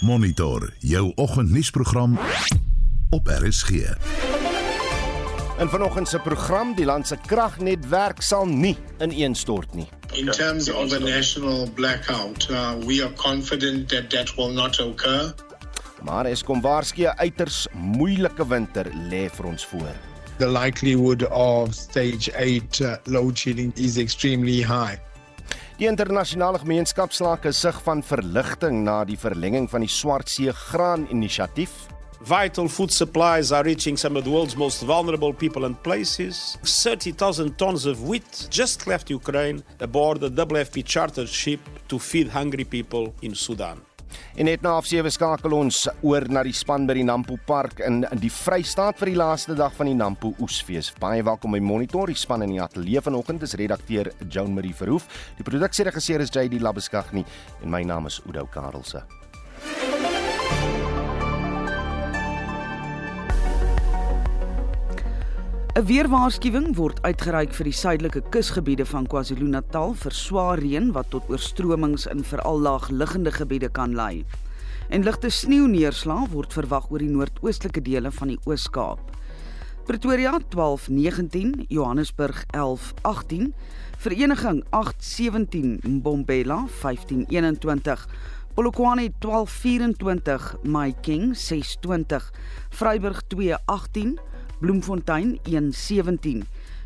Monitor jou oggendnuusprogram op RSG. In vanoggend se program, die land se kragnetwerk sal nie ineenstort nie. In terms of a national blackout, uh, we are confident that that will not occur. Maar Eskom waarsku 'n uiters moeilike winter lê vir ons voor. The likelihood of stage 8 uh, load shedding is extremely high. Die internasionale gemeenskap slaak 'n sig van verligting na die verlenging van die Swartsee graan-inisiatief. Vital food supplies are reaching some of the world's most vulnerable people and places. 30,000 tons of wheat just left Ukraine aboard the WFP chartered ship to feed hungry people in Sudan. En net na 7 skakel ons oor na die span by die Nampo Park in in die Vrystaat vir die laaste dag van die Nampo Oesfees. Baie welkom by Monitor. Die span in die ateljee vanoggend is redakteur Joan Marie Verhoef. Die produksieregisseur is JD Labuskaghni en my naam is Udo Karelse. 'n Weerwaarskuwing word uitgereik vir die suidelike kusgebiede van KwaZulu-Natal vir swaar reën wat tot oorstromings in veral laagliggende gebiede kan lei. En ligte sneeuneerslag word verwag oor die noordoostelike dele van die Oos-Kaap. Pretoria 12:19, Johannesburg 11:18, Vereniging 8:17, Mbombela 15:21. Polokwane 1224 My King 620 Vryburg 218 Bloemfontein 117,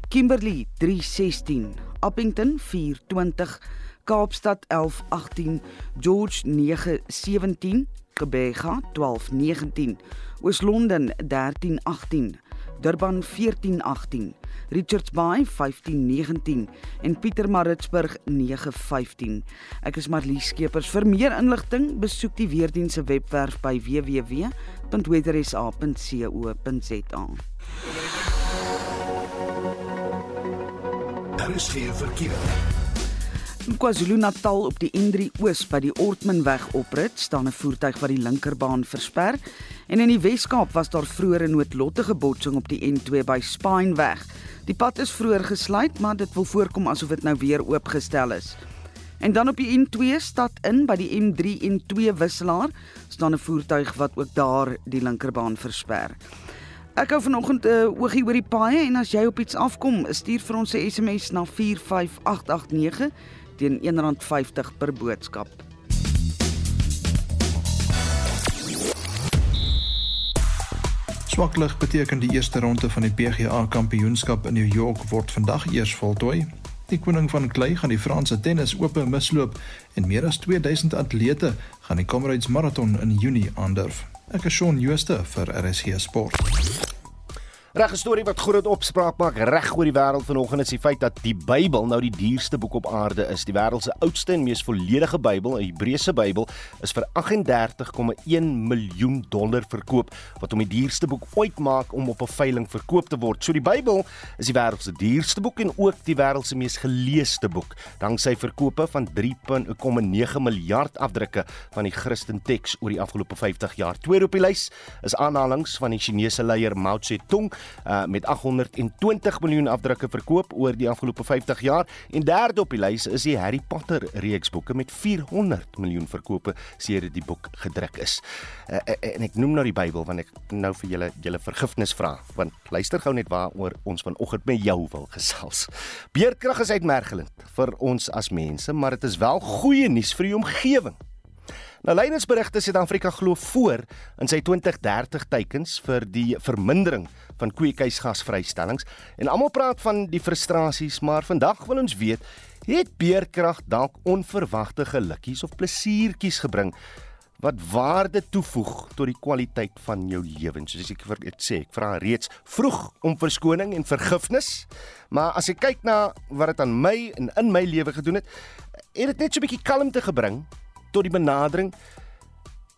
Kimberley 316, Appington 420, Kaapstad 1118, George 917, Gqeberha 1219, Oos-London 1318, Durban 1418, Richards Bay 1519 en Pietermaritzburg 915. Ek is Marlies Skeepers. Vir meer inligting, besoek die weerdienste webwerf by www.weathersa.co.za. Daar is geen verkeer. In KwaZulu-Natal op die N3 Oos by die Ortmanweg oprit staan 'n voertuig wat die linkerbaan versper en in die Wes-Kaap was daar vroeër 'n noodlottige botsing op die N2 by Spineweg. Die pad is vroeër gesluit, maar dit wil voorkom asof dit nou weer oopgestel is. En dan op die N2 stad in by die M3 en 2 wisselaar staan 'n voertuig wat ook daar die linkerbaan versper. Ek hou vanoggend 'n uh, oogie oor die paaie en as jy op iets afkom, stuur vir ons 'n SMS na 45889 teen R1.50 per boodskap. Swaklig beteken die eerste ronde van die PGA Kampioenskap in New York word vandag eers voltooi. Die koning van klei gaan die Franse tennis ope misloop en meer as 2000 atlete gaan die Comrades Marathon in Junie aandurf. Ek is Shaun Jooste vir RSG Sport. Reg 'n storie wat groot opspraak maak reg oor die wêreld vanoggend is die feit dat die Bybel nou die duurste boek op aarde is. Die wêreld se oudste en mees volledige Bybel, 'n Hebreëse Bybel, is vir 38,1 miljoen dollar verkoop, wat hom die duurste boek ooit maak om op 'n veiling verkoop te word. So die Bybel is die wêreld se duurste boek en ook die wêreld se mees geleesde boek, danksy verkope van 3.9 miljard afdrukke van die Christen teks oor die afgelope 50 jaar. Tweede op die lys is aanhalinge van die Chinese leier Mao Zedong uh, met 820 miljoen afdrukke verkoop oor die afgelope 50 jaar en derde op die lys is die Harry Potter reeks boeke met 400 miljoen verkope sedert die boek gedruk is. Uh, en ek noem nou die Bybel want ek nou vir julle julle vergifnis vra want luister gou net waaroor ons vanoggend met jou wil gesels. Beerkrag is uitmergelend vir ons as mense, maar dit is wel goeie nuus vir die omgewing. Nou leiensberigte Suid-Afrika glo voor in sy 2030 teikens vir die vermindering van kweekhuisgasvrystellings en almal praat van die frustrasies, maar vandag wil ons weet, het beerkrag dalk onverwagte gelukkies of plesiertjies gebring wat waarde toevoeg tot die kwaliteit van jou lewe. Soos ek vir dit sê, ek vra reeds vroeg om verskoning en vergifnis, maar as ek kyk na wat dit aan my en in my lewe gedoen het, het dit net so 'n bietjie kalmte gebring tot die benadering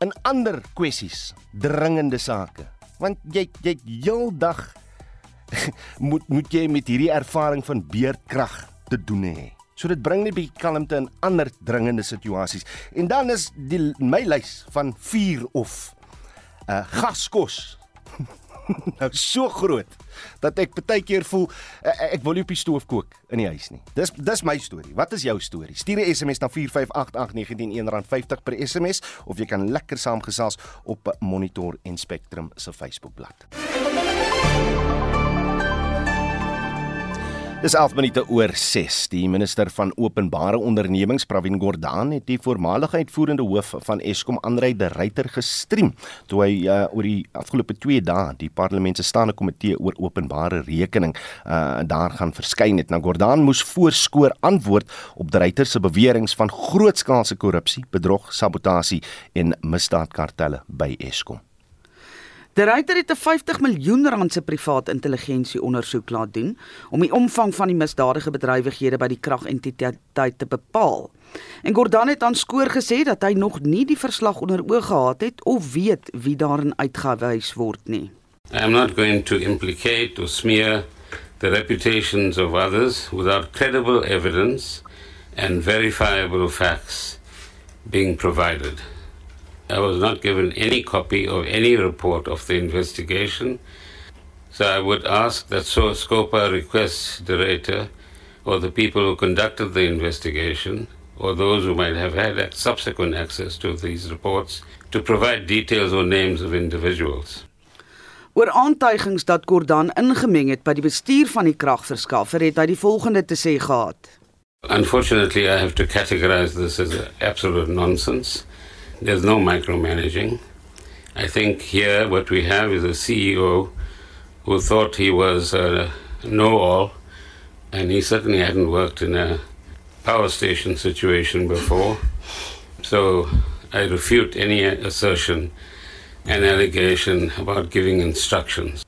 in ander kwessies, dringende sake. Want jy jy heeldag moet moet jy met hierdie ervaring van beerdkrag te doen hê. So dit bring net 'n bietjie kalmte in ander dringende situasies. En dan is die my lys van vuur of uh gaskos nou so groot dat ek baie keer voel uh, ek wil nie op die stoof kook in die huis nie. Dis dis my storie. Wat is jou storie? Stuur 'n SMS na 4588919 R50 per SMS of jy kan lekker saamgesels op Monitor en Spectrum se Facebookblad. Dis 11 minute oor 6. Die minister van Openbare Ondernemings, Pravin Gordhan, het die voormalige uitvoerende hoof van Eskom, Andrei de Ruyter, gestream toe hy uh, oor die afgelope 2 dae die parlement se staande komitee oor openbare rekening uh, daar gaan verskyn het. Nou Gordhan moes voorskoor antwoord op de Ruyter se beweringe van grootskaalse korrupsie, bedrog, sabotasie en misdaadkartelle by Eskom. Die ryter het 'n 50 miljoen rand se privaat intelligensie ondersoek laat doen om die omvang van die misdadige bedrywighede by die kragentiteit te bepaal. En Gordhan het aan skoor gesê dat hy nog nie die verslag onder oog gehad het of weet wie daarin uitgewys word nie. I am not going to implicate or smear the reputations of others without credible evidence and verifiable facts being provided. I was not given any copy of any report of the investigation. So I would ask that so SCOPA requests the rater or the people who conducted the investigation or those who might have had subsequent access to these reports to provide details or names of individuals. Oor aantuigings dat Gordhan ingemeng het by die bestuur van die kragverskaffer het hy die volgende te sê gehad. Unfortunately I have to categorize this as absolute nonsense. There's no micromanaging. I think here what we have is a CEO who thought he was uh, a know all, and he certainly hadn't worked in a power station situation before. So I refute any assertion and allegation about giving instructions.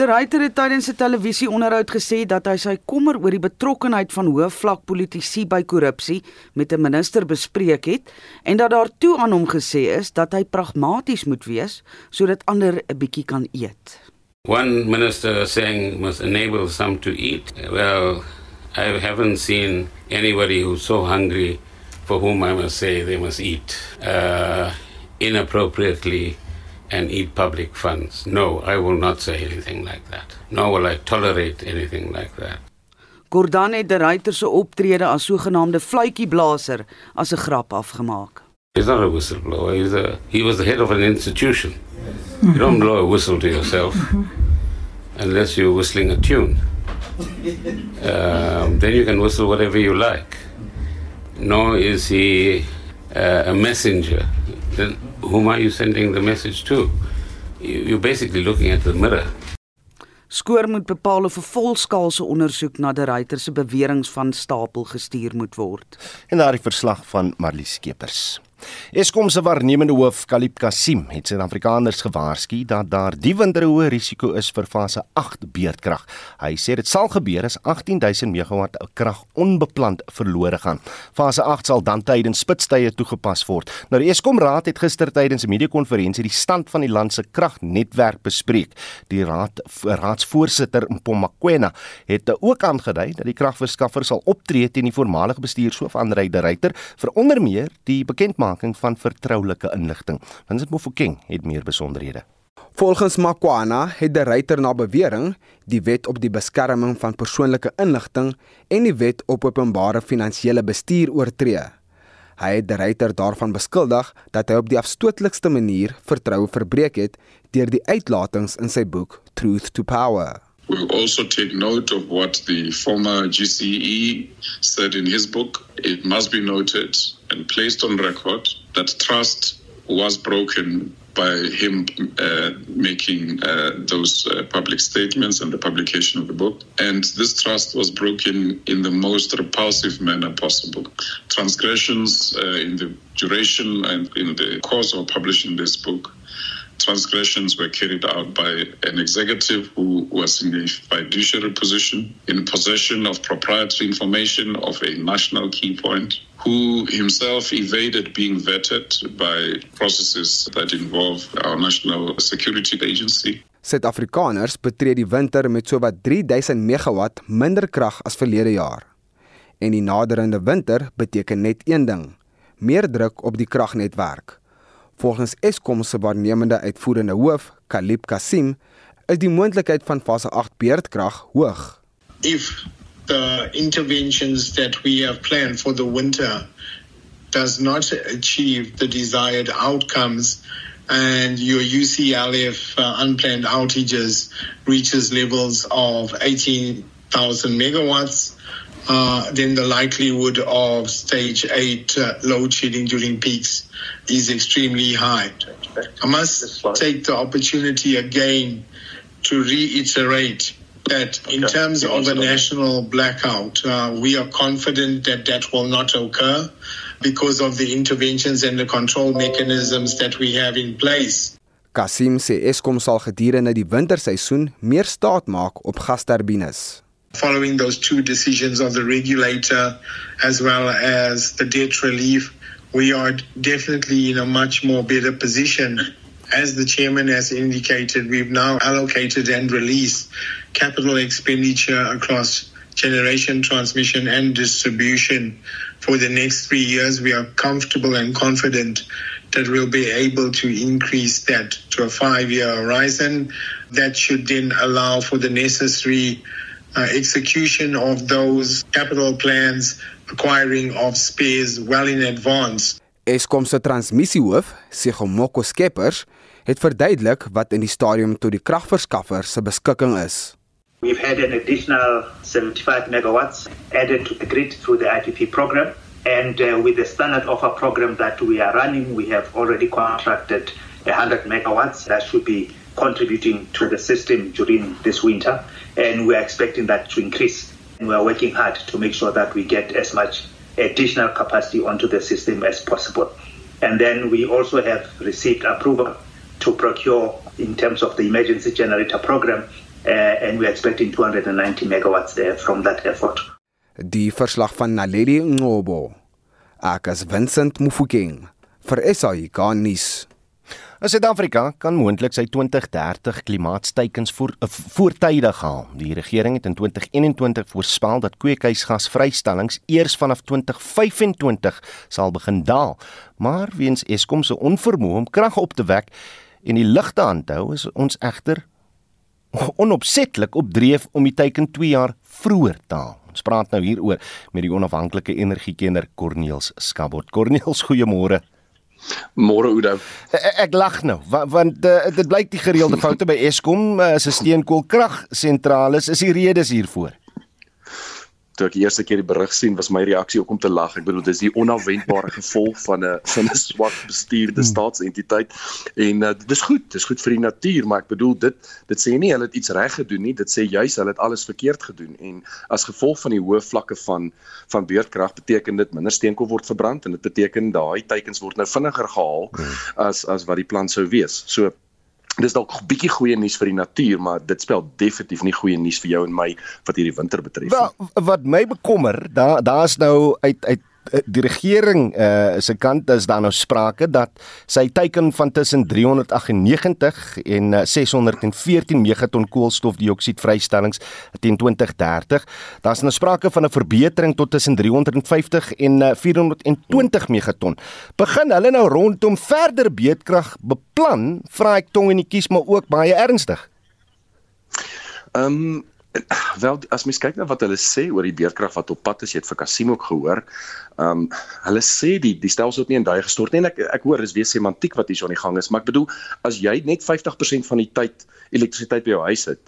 De Ruyter het tydens 'n televisieonderhoud gesê dat hy sy kommer oor die betrokkenheid van hoë-vlak politici by korrupsie met 'n minister bespreek het en dat daar toe aan hom gesê is dat hy pragmaties moet wees sodat ander 'n bietjie kan eet. One minister saying must enable some to eat. Well, I haven't seen anybody who's so hungry for whom I must say they must eat uh, inappropriately and eat public funds. No, I will not say anything like that. Nor will I tolerate anything like that. Gordhan het die ruiter se optrede as sogenaamde fluitjieblaser as 'n grap afgemaak. He's not a whistleblower. He's a, he was the head of an institution. You don't blow a whistle to yourself unless you're whistling a tune. Um, then you can whistle whatever you like. Nor is he uh, a messenger. Then whom are you sending the message to? You're basically looking at the mirror. Skoor moet bepaal of 'n volskaalse ondersoek na die ruiter se beweringe van stapel gestuur moet word. En daardie verslag van Marlies Skeepers. Eskom se waarnemende hoof, Kalib Kasim, het Suid-Afrikaners gewaarsku dat daar die winter 'n hoë risiko is vir fase 8 beerdkrag. Hy sê dit sal gebeur as 18000 megawatt krag onbepland verlore gaan. Fase 8 sal dan tydens spitstye toegepas word. Nou die Eskom Raad het gister tydens 'n media-konferensie die stand van die land se kragnetwerk bespreek. Die raad raadsvoorsitter Mpomakwena het ook aangedui dat die kragverskaffer sal optree teen die voormalige bestuurshoof Andrei de Ruyter vir onder meer die bekendmaking bekendmaking van vertroulike inligting. Vincent Mofokeng het meer besonderhede. Volgens Makwana het die ryter na bewering die wet op die beskerming van persoonlike inligting en die wet op openbare finansiële bestuur oortree. Hy het die ryter daarvan beskuldig dat hy op die afstootlikste manier vertroue verbreek het deur die uitlatings in sy boek Truth to Power. We also take note of what the former GCE said in his book. It must be noted and placed on record that trust was broken by him uh, making uh, those uh, public statements and the publication of the book. And this trust was broken in the most repulsive manner possible. Transgressions uh, in the duration and in the course of publishing this book transgressions were carried out by an executive who was in a fiduciary position in possession of proprietary information of a national key point who himself evaded being vetted by processes that involve our national security agency Suid-Afrikaners betree die winter met sowat 3000 megawatt minder krag as verlede jaar. En die naderende winter beteken net een ding: meer druk op die kragnetwerk. Volgens Eskom se waarnemende uitvoerende hoof, Kalib Kasim, is die moontlikheid van fase 8 beerdkrag hoog. If the interventions that we have planned for the winter does not achieve the desired outcomes and your UCLF uh, unplanned outages reaches levels of 18,000 megawatts, uh, then the likelihood of stage 8 uh, load shedding during peaks is extremely high. I must take the opportunity again to reiterate that in terms of a national blackout, uh, we are confident that that will not occur because of the interventions and the control mechanisms that we have in place. Kasim sê Eskom sal gedurende die winterseisoen meer staat maak op gasturbines. Following those two decisions of the regulator as well as the debt relief, we are definitely in a much more better position. As the chairman has indicated, we've now allocated and released capital expenditure across generation, transmission, and distribution for the next three years. We are comfortable and confident that we'll be able to increase that to a five year horizon. That should then allow for the necessary uh, execution of those capital plans, acquiring of spares well in advance. Eskom se transmissiehoof, Sigomoko Skeppers, het verduidelik wat in die stadium tot die kragverskaffer se beskikking is. We've had an additional 75 megawatts added to the grid through the IPP program. And uh, with the standard offer program that we are running, we have already contracted 100 megawatts that should be contributing to the system during this winter. And we're expecting that to increase. And we're working hard to make sure that we get as much additional capacity onto the system as possible. And then we also have received approval to procure in terms of the emergency generator program uh, and we're expecting 290 megawatts there from that effort. Die verslag van Naledi Ngobo. Ek is Vincent Mufokeng vir SAIK nuus. Suid-Afrika kan moontlik sy 2030 klimaatsteikens voor uh, voortydig haal. Die regering het in 2021 voorspel dat kweekhuisgasvrystellings eers vanaf 2025 sal begin daal, maar weens Eskom se onvermoë om krag op te wek en die ligte aan te hou, is ons egter onopsetlik op dreef om die teiken 2 jaar vroeër te haal. Ons praat nou hieroor met die onafhanklike energiekenner Corneels Skabot. Corneels, goeiemôre. Môre Oudo. Ek, ek lag nou want, want uh, dit blyk die gereelde foute by Eskom uh, se steenkoolkragsentrale is die redes hiervoor toe ek die eerste keer die berig sien, was my reaksie ook om te lag. Ek bedoel, dis die onafwendbare gevolg van 'n van 'n swak bestuurde hmm. staatsentiteit. En uh, dis goed, dis goed vir die natuur, maar ek bedoel dit dit sê nie hulle het iets reg gedoen nie, dit sê juis hulle het alles verkeerd gedoen. En as gevolg van die hoë vlakke van van beurtkrag beteken dit minder steenkool word verbrand en dit beteken daai teikens word nou vinniger gehaal hmm. as as wat die plan sou wees. So dis dalk 'n bietjie goeie nuus vir die natuur, maar dit spel definitief nie goeie nuus vir jou en my wat hierdie winter betref nie. Wel, wat my bekommer, daar daar's nou uit uit die regering uh, se kant is daar nou sprake dat sy teiken van tussen 398 en 614 eh, megaton koolstofdioksied vrystellings teen 2030. Daar's nou sprake van 'n verbetering tot tussen 350 en 420 megaton. Begin hulle nou rondom verder beedkrag beplan, vra ek tong en die kies maar ook baie ernstig. Ehm um, wel as mens kyk na wat hulle sê oor die beerkrag wat op pad is, jy het vir Kasim ook gehoor. Ehm um, hulle sê die die stelsel het nie in duie gestort nie en ek ek hoor dis weer semantiek wat hier so aan die gang is, maar ek bedoel as jy net 50% van die tyd elektrisiteit by jou huis het,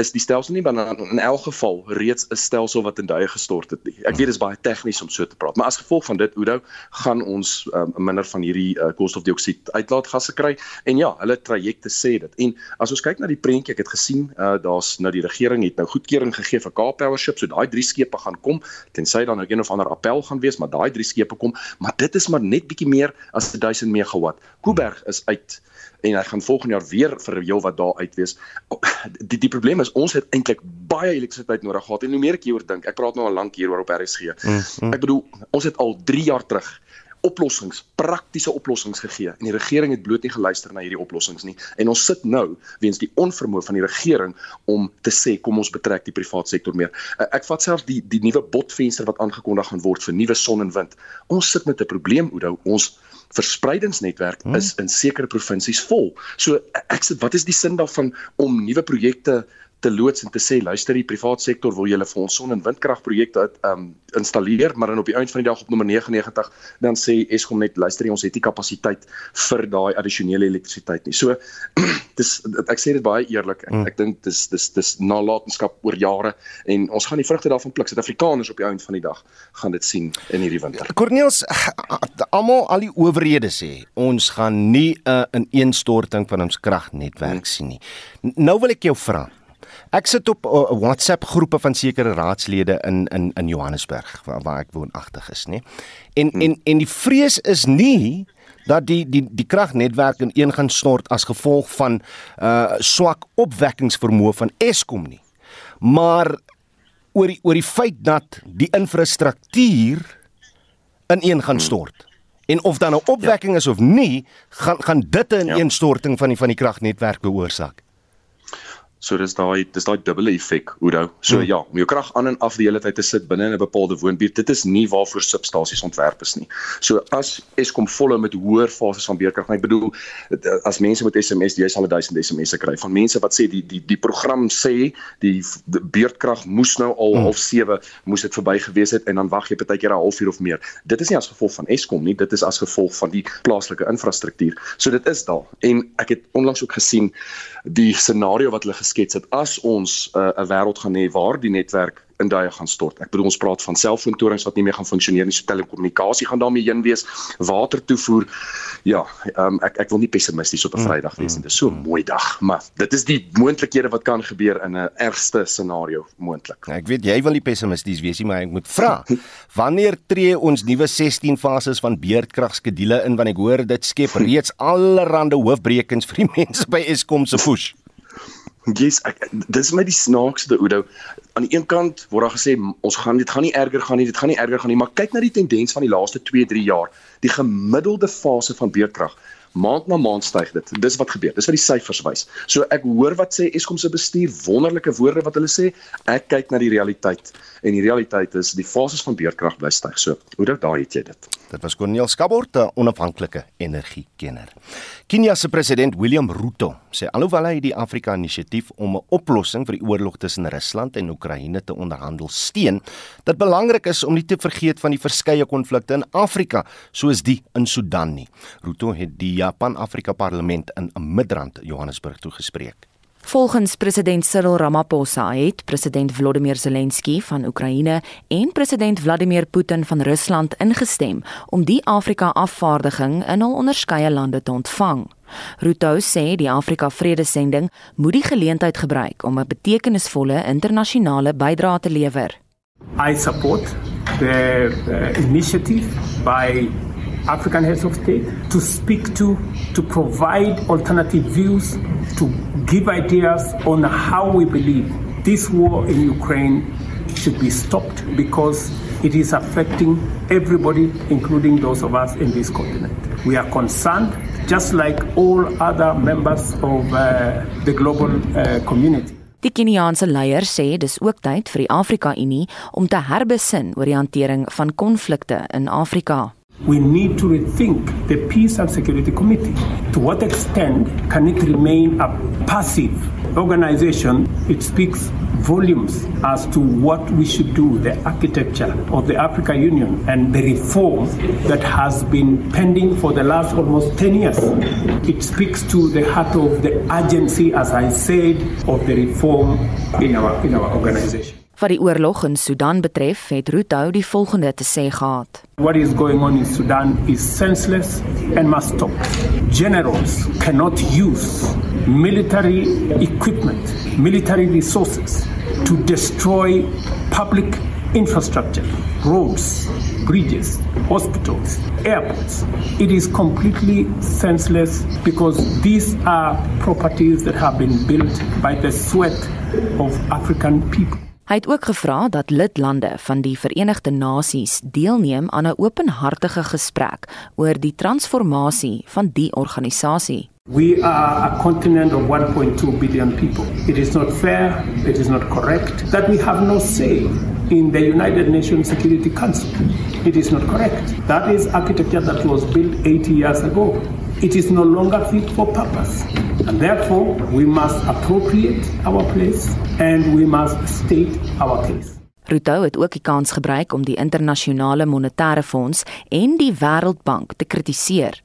is die stelsel nie dan in elk geval reeds 'n stelsel wat in duie gestort het nie. Ek weet dit is baie tegnies om so te praat, maar as gevolg van dit Oudo gaan ons um, minder van hierdie uh, koolstofdioksied uitlaatgasse kry en ja, hulle trajecte sê dit. En as ons kyk na die prentjie, ek het gesien uh, daar's nou die regering het nou goedkeuring gegee vir Cape Power Ship, so daai drie skepe gaan kom tensy dan nou een of ander appel gaan wees, maar daai drie skepe kom, maar dit is maar net bietjie meer as 1000 megawatt. Kuiberg is uit en hy gaan volgende jaar weer vir heel wat daar uit wees. Die die probleem is ons het eintlik baie elektrisiteit nodig gehad en hoe meer ek hieroor dink, ek praat nou al lank hieroor op RSG. Mm, mm. Ek bedoel, ons het al 3 jaar terug oplossings, praktiese oplossings gegee en die regering het bloot nie geluister na hierdie oplossings nie. En ons sit nou weens die onvermoë van die regering om te sê kom ons betrek die private sektor meer. Uh, ek vat selfs die die nuwe botvenster wat aangekondig gaan word vir nuwe son en wind. Ons sit met 'n probleem, Oudo. Ons verspreidingsnetwerk hmm. is in sekere provinsies vol. So ek sê wat is die sin daarvan om nuwe projekte te loods en te sê luister die private sektor wil julle vir ons son en windkragprojekte um installeer maar dan op die einde van die dag op nommer 99 dan sê Eskom net luister ons het nie kapasiteit vir daai addisionele elektrisiteit nie. So dis ek sê dit baie eerlik. Ek, mm. ek dink dis dis dis nalatenskap oor jare en ons gaan die vrugte daarvan pluk. Suid-Afrikaners op die einde van die dag gaan dit sien in hierdie winter. Corneels almal al die owerhede sê ons gaan nie 'n uh, ineenstorting van ons kragnetwerk mm. sien nie. Nou wil ek jou vra Ek sit op uh, WhatsApp groepe van sekere raadslede in in in Johannesburg waar, waar ek woonagtig is, nê. En hmm. en en die vrees is nie dat die die die kragnetwerk in een gaan snort as gevolg van uh swak opwekkingsvermoë van Eskom nie. Maar oor die oor die feit dat die infrastruktuur in een gaan hmm. stort. Hmm. En of dan 'n nou opwekking ja. is of nie, gaan gaan dit 'n ja. ineenstorting van die van die kragnetwerk veroorsaak. So dis daai dis daai dubbele effek, Oudo. So hmm. ja, om jou krag aan en af die hele tyd te sit binne in 'n bepaalde woonbuurt, dit is nie waarvoor substasies ontwerp is nie. So as Eskom volle met hoër fases van beerkrag, ek bedoel as mense met SMS, jy sal 1000 SMS'e kry van mense wat sê die die die program sê die, beerkrag moes nou al hmm. half 7 moes dit verby gewees het en dan wag jy partykeer 'n halfuur of meer. Dit is nie as gevolg van Eskom nie, dit is as gevolg van die plaaslike infrastruktuur. So dit is daar. En ek het onlangs ook gesien die scenario wat hulle geskets het as ons 'n uh, wêreld gaan hê waar die netwerk in daai gaan stort. Ek bedoel ons praat van selfoontorings wat nie meer gaan funksioneer nie, so telekommunikasie gaan daarmee heen wees, water toevoer. Ja, um, ek ek wil nie pessimisties op 'n mm, Vrydag wees nie. Dit is so 'n mooi dag, maar dit is die moontlikhede wat kan gebeur in 'n ergste scenario moontlik. Ek weet jy wil nie pessimisties wees nie, maar ek moet vra. Wanneer tree ons nuwe 16 fases van beerdkragskedule in want ek hoor dit skep reeds allerlei hoofbrekings vir die mense by Eskom se push. Yes, ek dis my die snaakste Oudo. Aan die een kant word daar gesê ons gaan dit gaan nie erger gaan nie, dit gaan nie erger gaan nie, maar kyk na die tendens van die laaste 2-3 jaar. Die gemiddelde fase van beerdkrag maand na maand styg dit. Dis wat gebeur. Dis wat die syfers wys. So ek hoor wat sê Eskom se bestuur, wonderlike woorde wat hulle sê. Ek kyk na die realiteit en die realiteit is die fases van beerkrag bly styg. So, hoe dit daar het jy dit. Dit was Corneel Skabort, 'n onafhanklike energiekenner. Kenia se president William Ruto sê alhoewel hy die Afrika Inisiatief om 'n oplossing vir die oorlog tussen Rusland en Oekraïne te onderhandel steun, dit belangrik is om nie te vergeet van die verskeie konflikte in Afrika soos die in Sudan nie. Ruto het die Japan-Afrika Parlement in Midrand, Johannesburg toegespreek. Volgens president Cyril Ramaphosa het president Volodymyr Zelensky van Oekraïne en president Vladimir Putin van Rusland ingestem om die Afrika-afvaardiging in hul onderskeie lande te ontvang. Ruto sê die Afrika Vredesending moet die geleentheid gebruik om 'n betekenisvolle internasionale bydrae te lewer. I support the uh, initiative by African heads of state to speak to, to provide alternative views, to give ideas on how we believe this war in Ukraine should be stopped because it is affecting everybody, including those of us in this continent. We are concerned, just like all other members of uh, the global uh, community. Die Keniaanse leier sê dis ook tyd vir die Afrika Unie om te herbesin oor die hantering van konflikte in Afrika. We need to rethink the Peace and Security Committee. To what extent can it remain a passive organization? It speaks volumes as to what we should do, the architecture of the Africa Union and the reform that has been pending for the last almost 10 years. It speaks to the heart of the urgency, as I said, of the reform in our, in our organization. Wat die oorlog in Sudan betref, het Ruto die volgende te sê gehad. What is going on in Sudan is senseless and must stop. Generals cannot use military equipment, military resources to destroy public infrastructure, roads, bridges, hospitals, airports. It is completely senseless because these are properties that have been built by the sweat of African people. Hy het ook gevra dat lidlande van die Verenigde Nasies deelneem aan 'n openhartige gesprek oor die transformasie van die organisasie. We are a continent of 1.2 billion people. It is not fair, it is not correct that we have no say in the United Nations Security Council. It is not correct. That is architecture that was built 80 years ago. It is no longer fit for purpose. And therefore, we must appropriate our place and we must state our case. Ruto het ook die kans gebruik om die internasionale monetaire fonds en die Wêreldbank te kritiseer.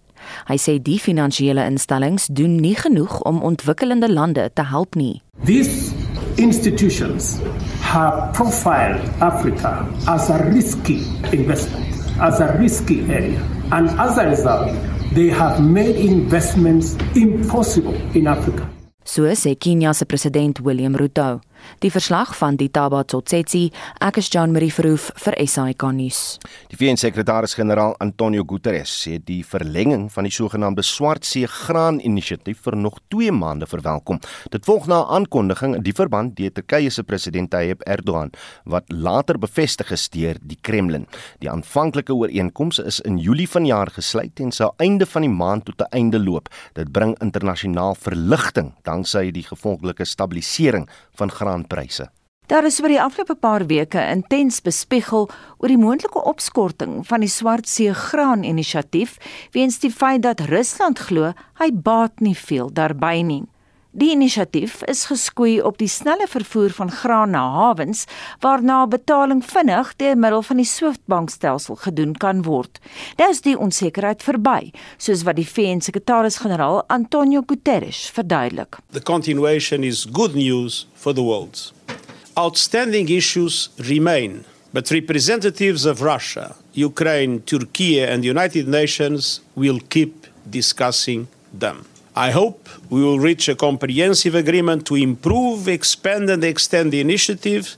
Hy sê die finansiële instellings doen nie genoeg om ontwikkelende lande te help nie. These institutions have profiled Africa as a risky investment, as a risky area. And as a result, they have made investments impossible in Africa. So sê Kenia se president William Ruto. Die verslag van Ditaba Tsotsetsi, ek is Jean Marie Verhoef vir SAK nuus. Die VN-sekretaris-generaal Antonio Guterres sê die verlenging van die sogenaamde Swartsee Graan-inisiatief vir nog 2 maande verwelkom. Dit volg na 'n aankondiging in die verband deur Turkye se president Tayyip Erdogan wat later bevestig is deur die Kremlin. Die aanvanklike ooreenkoms is in Julie vanjaar gesluit en sou einde van die maand tot 'n einde loop. Dit bring internasionaal verligting danksy die gevolglike stabilisering van graanpryse. Daar is oor die afgelope paar weke intens bespiegel oor die moontlike opskorting van die Swartsee Graan-inisiatief weens die feit dat Rusland glo hy baat nie veel daarbey nie. Die inisiatief is geskoei op die snelle vervoer van graan na hawens waarna betaling vinnig deur middel van die SWIFT-bankstelsel gedoen kan word. Dit is die onsekerheid verby, soos wat die VN-sekretaris-generaal Antonio Guterres verduidelik. The continuation is good news for the world. Outstanding issues remain, but representatives of Russia, Ukraine, Turkey and the United Nations will keep discussing them. I hope we will reach a comprehensive agreement to improve, expand, and extend the initiative,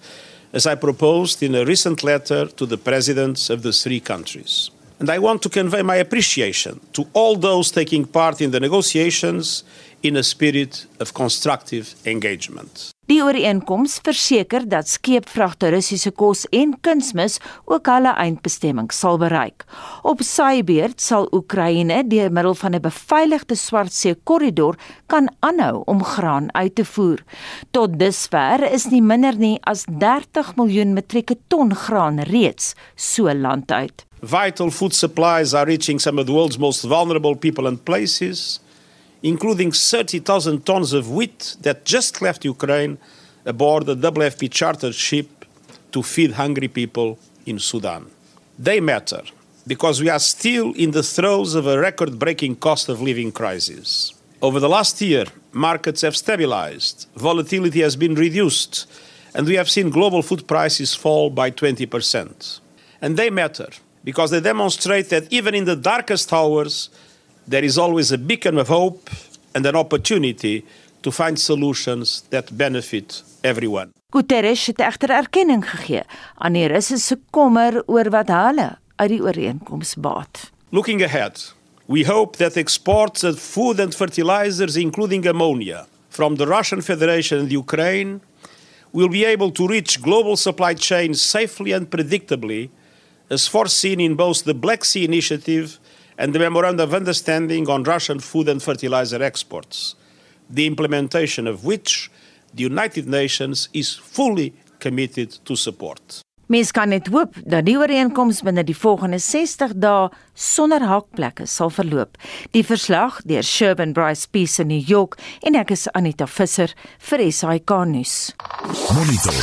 as I proposed in a recent letter to the presidents of the three countries. And I want to convey my appreciation to all those taking part in the negotiations in a spirit of constructive engagement. Die ooreenkoms verseker dat skeepvragte Russiese kos en kunsmis ook hulle eindbestemming sal bereik. Op sy beurt sal Oekraïne deur middel van 'n beveiligde Swartsee korridor kan aanhou om graan uit te voer. Tot dusver is nie minder nie as 30 miljoen metrieke ton graan reeds so land uit. Vital food supplies are reaching some of the world's most vulnerable people and places. Including 30,000 tons of wheat that just left Ukraine aboard a WFP chartered ship to feed hungry people in Sudan. They matter because we are still in the throes of a record breaking cost of living crisis. Over the last year, markets have stabilized, volatility has been reduced, and we have seen global food prices fall by 20%. And they matter because they demonstrate that even in the darkest hours, there is always a beacon of hope and an opportunity to find solutions that benefit everyone. Guterres het egter erkenning gegee aan die Russiese kommer oor wat hulle uit die ooreenkoms baat. Looking ahead, we hope that exports of food and fertilizers including ammonia from the Russian Federation and Ukraine will be able to reach global supply chains safely and predictably as foreseen in both the Black Sea Initiative and the Memorandum of Understanding on Russian food and fertilizer exports, the implementation of which the United Nations is fully committed to support. Mens kan net hoop dat die ooreenkoms binne die volgende 60 dae sonder hakplekke sal verloop. Die verslag deur Sherburne Bryce Peace in New York en ek is Anita Visser vir SAK nuus. Monitor.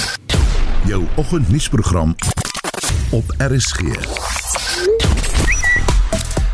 Jou oggendnuusprogram op RSG.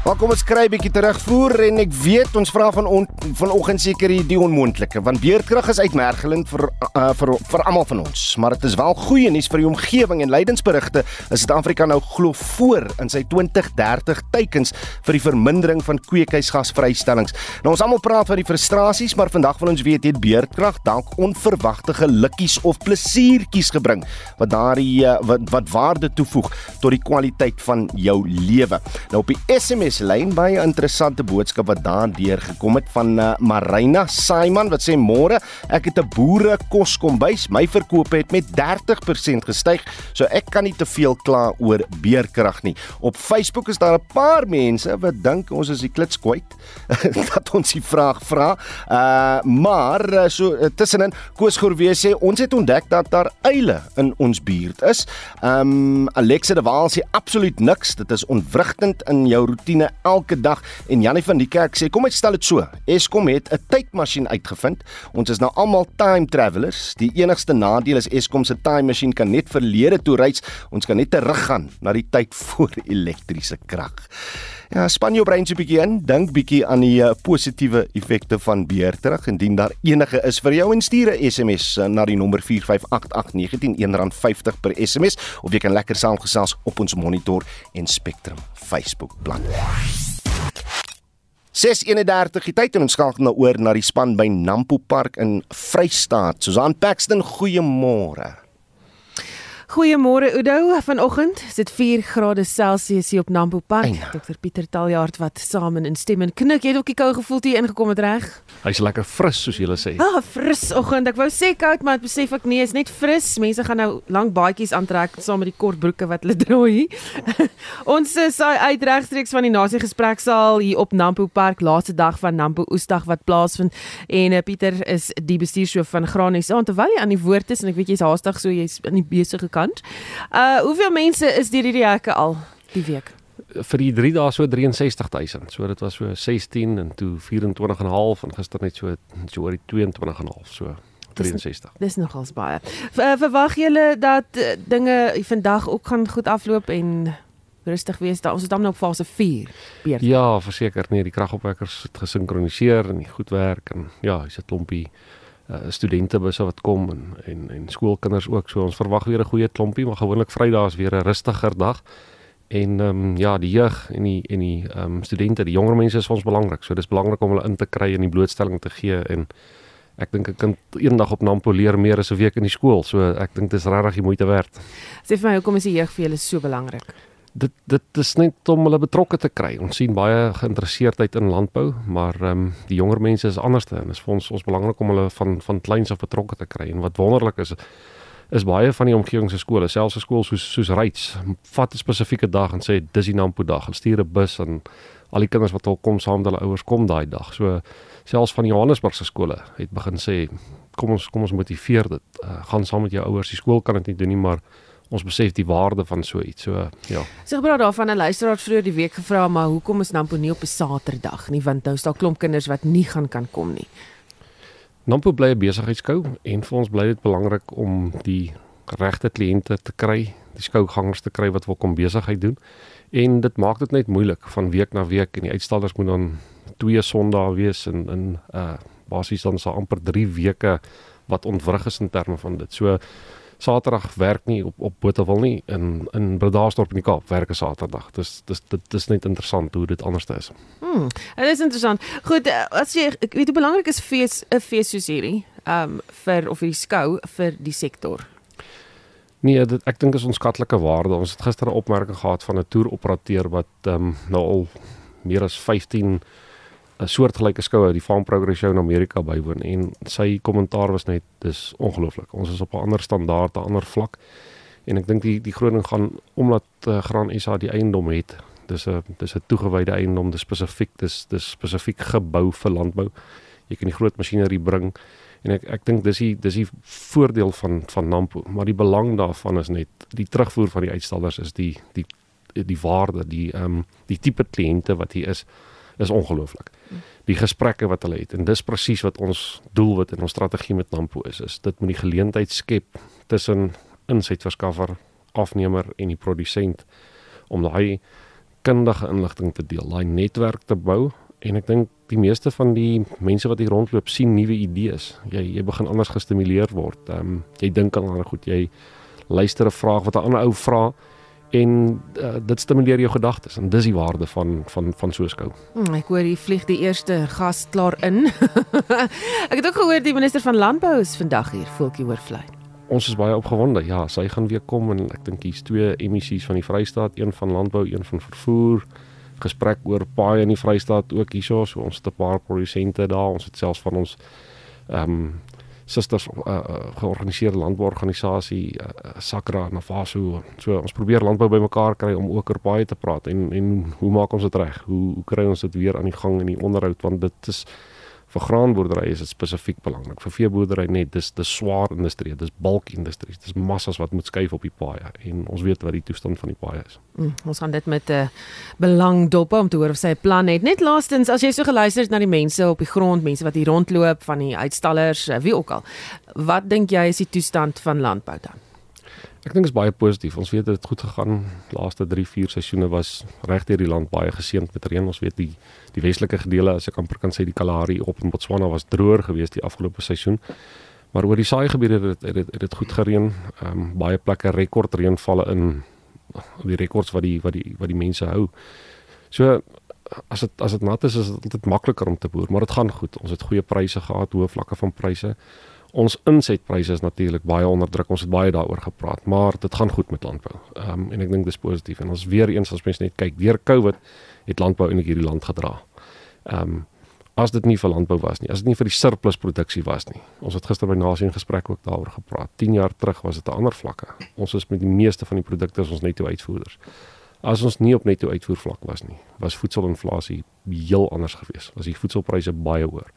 Maar kom ons kry 'n bietjie terugvoer en ek weet ons vra van on, vanoggend seker die onmoontlike want beerdkrag is uitmergelend vir uh, vir vir almal van ons maar dit is wel goeie nuus vir die omgewing en lydensberigte is Suid-Afrika nou glo voor in sy 2030 teikens vir die vermindering van kweekhuisgasvrystellings. Nou ons almal praat van die frustrasies maar vandag wil ons weet het beerdkrag dalk onverwagte gelukkies of plesiertjies gebring wat daardie uh, wat wat waarde toevoeg tot die kwaliteit van jou lewe. Nou op die SMS SMS lyn baie interessante boodskap wat daar deur gekom het van uh, Marina Simon wat sê môre ek het 'n boere kos kombuis my verkope het met 30% gestyg so ek kan nie te veel kla oor beerkrag nie. Op Facebook is daar 'n paar mense wat dink ons is die klits kwyt dat ons die vraag vra. Uh, maar uh, so tussenin Koos Gorwee sê ons het ontdek dat daar eile in ons buurt is. Um, Alexa de Waal sê absoluut niks. Dit is ontwrigtend in jou roetine elke dag en Janie van die kerk sê kom ek stel dit so. Eskom het 'n tydmasjien uitgevind. Ons is nou almal time travelers. Die enigste nadeel is Eskom se time masjien kan net verlede toe reis. Ons kan net teruggaan na die tyd voor elektriese krag Ja, span jou brein so 'n bietjie in, dink bietjie aan die uh, positiewe effekte van beer terug indien daar enige is vir jou en stuur 'n SMS uh, na die nommer 4588919 R1.50 per SMS of jy kan lekker saamgesels op ons Monitor en Spectrum Facebook bladsy. 6:31 die tyd en ons skakel nou oor na die span by Nampo Park in Vrystaat. Susan Paxton, goeiemôre. Goeiemôre Udo. Vanoggend is dit 4 grade Celsius hier op Nampo Park. Dr Pieter Taljaard wat saam in stem en knik. Jy het ook die koue gevoel toe jy ingekom het reg? Hy's lekker fris soos jy sê. Ah, fris oggend. Ek wou sê koud, maar ek besef ek nee, is net fris. Mense gaan nou lank baadjies aantrek saam met die kort broeke wat hulle dra hier. Ons is uit regstreeks van die nasie gespreksaal hier op Nampo Park, laaste dag van Nampo Oesdag wat plaasvind. En uh, Pieter is die bestuurshoof van Granies. Terwyl jy aan die woord is en ek weet jy's haastig so jy's in die besige kant. Uh hoeveel mense is deur hierdie hekke al die week? Vir die 3 dae so 63000. So dit was so 16 en toe 24 en 'n half en gister net so so oor die 22 en 'n half so 63. Dis, dis nogals baie. Ver, verwag julle dat uh, dinge vandag ook gaan goed afloop en rustig wees? Da, ons is dan nou op fase 4. Beerd. Ja, verseker nee, die kragopwekkers het gesinkroniseer en die goed werk en ja, is 'n klompie uh, studentebusse wat kom en en en skoolkinders ook. So ons verwag weer 'n goeie klompie, maar gewoonlik Vrydae is weer 'n rustiger dag. En ehm um, ja, die jeug en die en die ehm um, studente, die jonger mense is vir ons belangrik. So dis belangrik om hulle in te kry en die blootstelling te gee en ek dink 'n kind eendag op Nampo leer meer as 'n week in die skool. So ek dink dit is regtig die moeite werd. Sê vir my, hoekom is die jeug vir julle so belangrik? Dit dit is net om hulle betrokke te kry. Ons sien baie geïnteresseerdheid in landbou, maar ehm um, die jonger mense is anderste en dit is vir ons ons belangrik om hulle van van kleins af betrokke te kry. En wat wonderlik is is baie van die omgewing se skole, selfs 'n skool soos soos Ryds, vat 'n spesifieke dag en sê dis die Nampo dag. Hulle stuur 'n bus en al die kinders wat al kom saam met hulle ouers kom daai dag. So selfs van Johannesburg se skole het begin sê kom ons kom ons motiveer dit. Uh, gaan saam met jou ouers. Die skool kan dit nie doen nie, maar ons besef die waarde van so iets. So ja. So gepraat daarvan 'n luisteraar vroeër die week gevra maar hoekom is Nampo nie op 'n Saterdag nie want nou is daar klomp kinders wat nie gaan kan kom nie. Nampo bly 'n besigheidskou en vir ons bly dit belangrik om die regte kliënte te kry, die skougangers te kry wat wil kom besigheid doen. En dit maak dit net moeilik van week na week en die uitstallers moet dan twee Sondae wees en in uh basies dan so amper 3 weke wat ontwrig is in terme van dit. So Saterdag werk nie op op Botawil nie in in Bredasdorp in die Kaap werk 'n Saterdag. Dis dis dit is net interessant hoe dit anders is. Hmm, dit is interessant. Goed, eh, as jy ek weet hoe belangrik is fees 'n fees soos hierdie, ehm um, vir of hierdie skou vir die sektor. Nee, dit ek dink is ons skatlike waarde. Ons het gister 'n opmerking gehad van 'n toeroperateur wat ehm um, nou al meer as 15 'n soortgelyke skoue, die Farm Progress Show in Amerika bywoon en sy kommentaar was net dis ongelooflik. Ons is op 'n ander standaard, 'n ander vlak. En ek dink die die groot ding gaan omdat uh, Graan SA die eiendom het. Dis 'n dis 'n toegewyde eiendom, dis spesifiek, dis dis spesifiek gebou vir landbou. Jy kan die groot masjinerie bring en ek ek dink dis die dis die voordeel van van Nampo, maar die belang daarvan is net die terugvoer van die uitstallers is die die die waarde, die ehm um, die tipe kliënte wat hier is is ongelooflik. Die gesprekke wat hulle het en dis presies wat ons doelwit en ons strategie met Nampo is, is dit moet die geleentheid skep tussen insetverskaffer, afnemer en die produsent om daai kundige inligting te deel, daai netwerk te bou en ek dink die meeste van die mense wat hier rondloop sien nuwe idees. Jy jy begin anders gestimuleer word. Ehm um, jy dink aan ander goed, jy luister 'n vraag wat 'n ander ou vra en uh, dit stimuleer jou gedagtes en dis die waarde van van van so 'n skou. Hmm, ek hoor hier vlieg die eerste gas klaar in. ek het ook gehoor die minister van landbou is vandag hier, voeltjie oorvlei. Ons is baie opgewonde. Ja, sy gaan weer kom en ek dink hier's twee emissies van die Vrystaat, een van landbou, een van vervoer gesprek oor paaie in die Vrystaat ook hierso, so ons het 'n paar produsente daar, ons het selfs van ons ehm um, susters uh, uh, georganiseerde landbouorganisasie uh, Sakra Navaso. So ons probeer landbou bymekaar kry om ook oor paaie te praat en en hoe maak ons dit reg? Hoe hoe kry ons dit weer aan die gang in die onderhoud want dit is vir graanboerdery is dit spesifiek belangrik. Vir veeboerdery net, dis dis swaar industrie, dis bulkindustrie. Dis massas wat moet skuif op die paaie en ons weet wat die toestand van die paaie is. Mm, ons gaan dit met 'n uh, belang dop om te hoor of sy 'n plan het. Net laastens, as jy so geluister het na die mense op die grond, mense wat hier rondloop, van die uitstallers, uh, wie ook al. Wat dink jy is die toestand van landbou dan? Ek dink dit is baie positief. Ons weet dit het goed gegaan. Laaste 3, 4 seisoene was regdeur die land baie geseënd met reën. Ons weet die die westelike gedeele, as ek amper kan sê die Kalahari op in Botswana was droër geweest die afgelope seisoen. Maar oor die saaigebiede het dit het dit goed gereën. Ehm um, baie plekke rekord reënvalle in die rekords wat die wat die wat die mense hou. So as dit as dit nat is, is dit altyd makliker om te boer, maar dit gaan goed. Ons het goeie pryse gehad, hoë vlakke van pryse. Ons insetpryse is natuurlik baie onder druk. Ons het baie daaroor gepraat, maar dit gaan goed met landbou. Ehm um, en ek dink dis positief en ons weer eens as mense net kyk, deur Covid het landbou eintlik hierdie land gedra. Ehm um, as dit nie vir landbou was nie, as dit nie vir die surplus produksie was nie. Ons het gister by Nasie in gesprek ook daaroor gepraat. 10 jaar terug was dit 'n ander vlakke. Ons is met die meeste van die produkte ons netto uitvoerders. As ons nie op netto uitvoer vlak was nie, was voedselinflasie heel anders geweest. Was die voedselpryse baie hoër.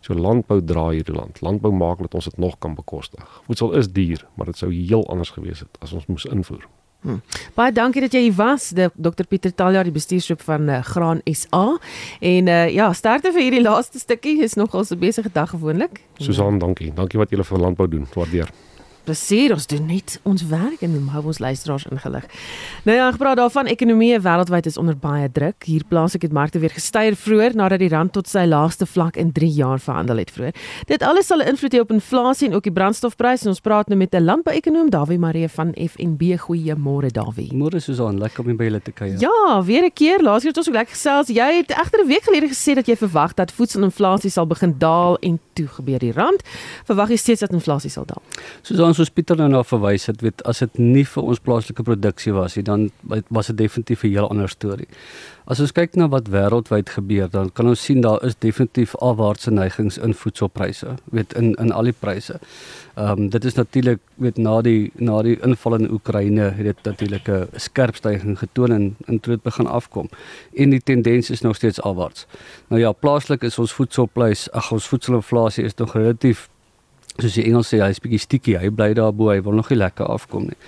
So landbou dra hierdie land. Landbou maak dat ons dit nog kan bekostig. Voedsel is duur, maar dit sou heel anders gewees het as ons moes invoer. Hmm. Baie dankie dat jy hier was, Dr Pieter Talja, die bestuurshoof van uh, Graan SA. En uh, ja, sterkte vir hierdie laaste stukkie. Is nogal 'n besige dag gewoonlik. Susan, dankie. Dankie wat julle vir landbou doen. Waardeer plesier ons doen net ons werk en hou ons luisteraars ingelig. Nou ja, gepraat daarvan ekonomie wêreldwyd is onder baie druk. Hier plaas ek dit markte weer gestyg vroeër nadat die rand tot sy laagste vlak in 3 jaar verhandel het vroeër. Dit alles sal 'n invloed hê op inflasie en ook die brandstofpryse. Ons praat nou met 'n landbouekonoom, Dawie Maree van FNB. Goeiemôre Dawie. Môre Susan, lekker om by julle te kuier. Ja, weer 'n keer. Laas keer het ons ook lekker gesels. Jy het egter 'n week gelede gesê dat jy verwag dat voedselinflasie sal begin daal en toe gebeur die rand. Verwag jy steeds dat inflasie sal daal? Susan, soos Pieter nou na verwys het, weet as dit nie vir ons plaaslike produksie was nie, dan was dit definitief 'n heel ander storie. As ons kyk na wat wêreldwyd gebeur, dan kan ons sien daar is definitief afwaartse neigings in voedselpryse, weet in in al die pryse. Ehm um, dit is natuurlik weet na die na die inval in Oekraïne het dit natuurlik 'n skerp stygings getoon en in troot begin afkom. En die tendens is nog steeds afwaarts. Nou ja, plaaslik is ons voedselprys, ag ons voedselinflasie is nog relatief soos die Engels sê, hy's bietjie sticky. Hy bly daar bo, hy wil nog nie lekker afkom nie.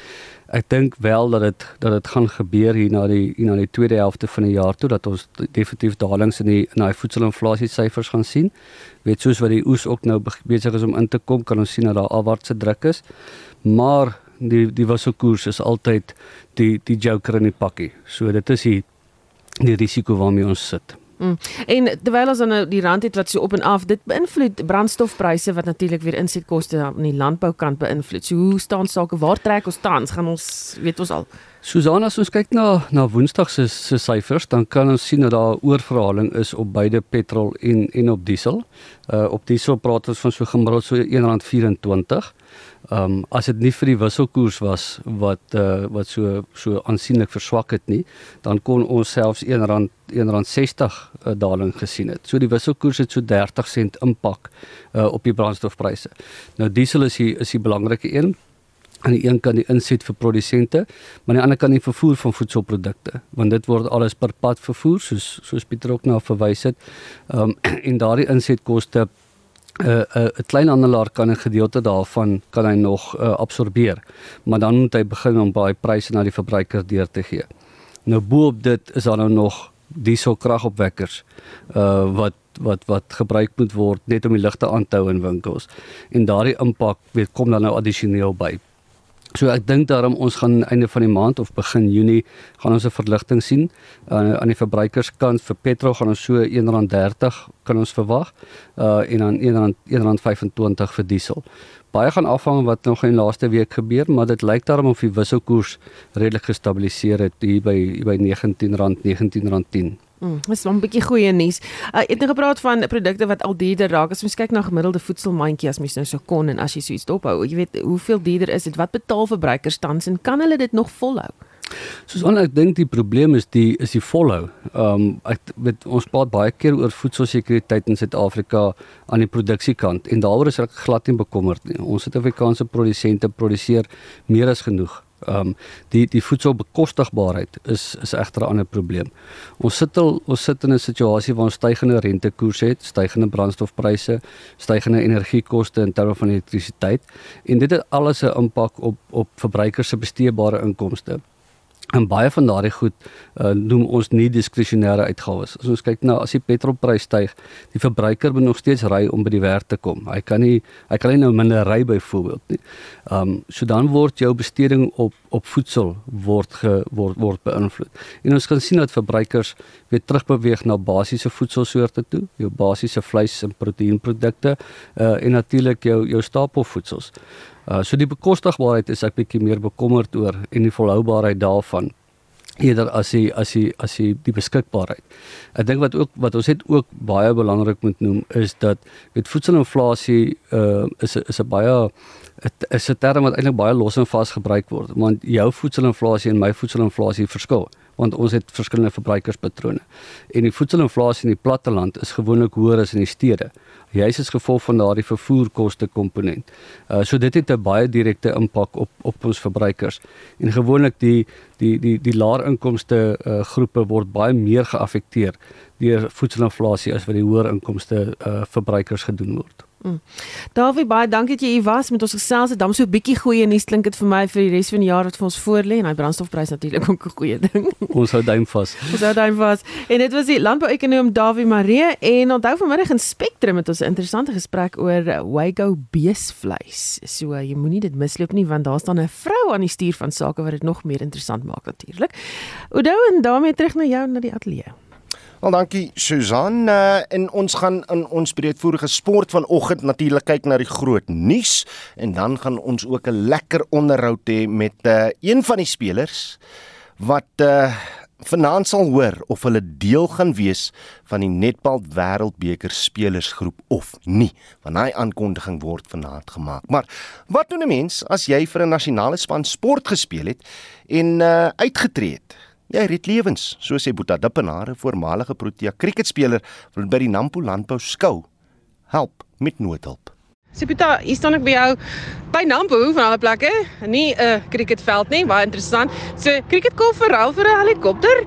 Ek dink wel dat dit dat dit gaan gebeur hier na die hier na die tweede helfte van die jaar toe dat ons definitief dalings in die in daai voedselinflasie syfers gaan sien. Weet soos wat die oes ook nou besig is om in te kom, kan ons sien dat daar afwaartse druk is. Maar die die wisselkoers is altyd die die joker in die pakkie. So dit is die die risiko waarmee ons sit. Mm. En terwyl ons dan nou die rand het wat so op en af, dit beïnvloed brandstofpryse wat natuurlik weer insetkoste aan die landboukant beïnvloed. So hoe staan sake? Waar trek ons tans? Gaan ons weet ons al. Susan, as ons kyk na na Woensdag se se syfers, dan kan ons sien dat daar oorverhaling is op beide petrol en en op diesel. Uh op diesel praat ons van so gemiddeld so R1.24. Ehm um, as dit nie vir die wisselkoers was wat uh wat so so aansienlik verswak het nie, dan kon ons selfs R1 R1.60 uh, daling gesien het. So die wisselkoers het so 30 sent impak uh op die brandstofpryse. Nou diesel is die is die belangrike een aan die een kant die inset vir produsente, maar aan die ander kant die vervoer van voedselprodukte, want dit word alles per pad vervoer soos soos Pieter ook na verwys het. Ehm um, en daardie insetkoste 'n uh, 'n uh, 'n kleinhandelaar kan 'n gedeelte daarvan kan hy nog uh, absorbeer. Maar dan moet hy begin om baie pryse na die verbruiker deur te gee. Nou boop dit is daar nou nog dieselkragopwekkers uh wat wat wat gebruik moet word net om die ligte aan te hou in winkels. En daardie impak weet kom dan nou addisioneel by. So ek dink daarom ons gaan einde van die maand of begin Junie gaan ons 'n verligting sien uh, aan die verbruikerskant vir petrol gaan ons so R1.30 kan ons verwag uh, en dan R1.25 vir diesel. Baie gaan afhang wat nog in laaste week gebeur, maar dit lyk daarom of die wisselkoers redelik gestabiliseer het hier by by R19 R19.10. Mm, dis 'n bietjie goeie nuus. Uh, ek het nou gepraat van produkte wat al duurder raak. As mens kyk na gemiddelde voedselmandjie as mens nou so kon en as jy so iets dophou, jy weet hoeveel duurder is dit? Wat betaal verbruikers tans en kan hulle dit nog volhou? Soos ek dink die probleem is die is die volhou. Ehm um, ek weet ons praat baie keer oor voedselsekuriteit in Suid-Afrika aan die produksiekant en daaroor is ek glad nie bekommerd nie. Ons Suid-Afrikaanse produsente produseer meer as genoeg. Ehm um, die die voedselbekostigbaarheid is is egter 'n ander probleem. Ons sit al ons sit in 'n situasie waar ons stygende rentekoerse het, stygende brandstofpryse, stygende energiekoste in terme van elektrisiteit en dit het alles 'n impak op op verbruikers se besteedbare inkomste. En baie van daardie goed uh, noem ons nie diskresionêre uitgawes. As ons kyk na as die petrolprys styg, die verbruiker moet nog steeds ry om by die werk te kom. Hy kan nie hy kan nie nou minder ry byvoorbeeld nie. Ehm um, so dan word jou besteding op op voedsel word ge, word word beïnvloed. En ons kan sien dat verbruikers weer terugbeweeg na basiese voedselsoorte toe, jou basiese vleis en proteïenprodukte uh, en natuurlik jou jou stapelvoedsels. Uh so die bekostigbaarheid is ek bietjie meer bekommerd oor en die volhoubaarheid daarvan eerder as die as die as die die beskikbaarheid. Ek dink wat ook wat ons het ook baie belangrik moet noem is dat met voedselinflasie uh is is 'n baie dit is 'n term wat eintlik baie los en vas gebruik word want jou voedselinflasie en my voedselinflasie verskil want ons het verskillende verbruikerspatrone. En die voedselinflasie in die platteland is gewoonlik hoër as in die stede. Juist as gevolg van daardie vervoerkoste komponent. Uh so dit het 'n baie direkte impak op op ons verbruikers. En gewoonlik die die die die laer inkomste uh groepe word baie meer geaffekteer deur voedselinflasie as wat die hoër inkomste uh verbruikers gedoen word. Mm. Davie baie dankie dat jy hier was met ons gesels. Dit dan so 'n bietjie goeie nuus klink dit vir my vir die res van die jaar wat vir ons voorlê en hy brandstofprys natuurlik ook 'n goeie ding. Ons hou duim vas. ons hou duim vas. En dit was die landbouekonoom Davie Maree en onthou vanmiddag in Spectrum met ons 'n interessante gesprek oor Wago beesvleis. So jy moenie dit misloop nie want daar staan 'n vrou aan die stuur van sake wat dit nog meer interessant maak natuurlik. Oudo en daarmee terug na jou na die ateljee. Wel dankie Susan. Uh, en ons gaan in ons breedvoerige sport vanoggend natuurlik kyk na die groot nuus. En dan gaan ons ook 'n lekker onderhoud hê met uh, een van die spelers wat uh, vanaand sal hoor of hulle deel gaan wees van die netbal wêreldbeker spelersgroep of nie. Want daai aankondiging word vanaand gemaak. Maar wat doen 'n mens as jy vir 'n nasionale span sport gespeel het en uh, uitgetree het Jy red lewens, so sê Boeta Dippenaar, 'n voormalige Protea kriketspeler wat by die Nampo landbou skou help met noodhulp. Sipita, hier staan ek by jou by Nampo van alle plekke, nie 'n uh, kriketveld nie, baie interessant. So kriketkolf verruil vir 'n helikopter?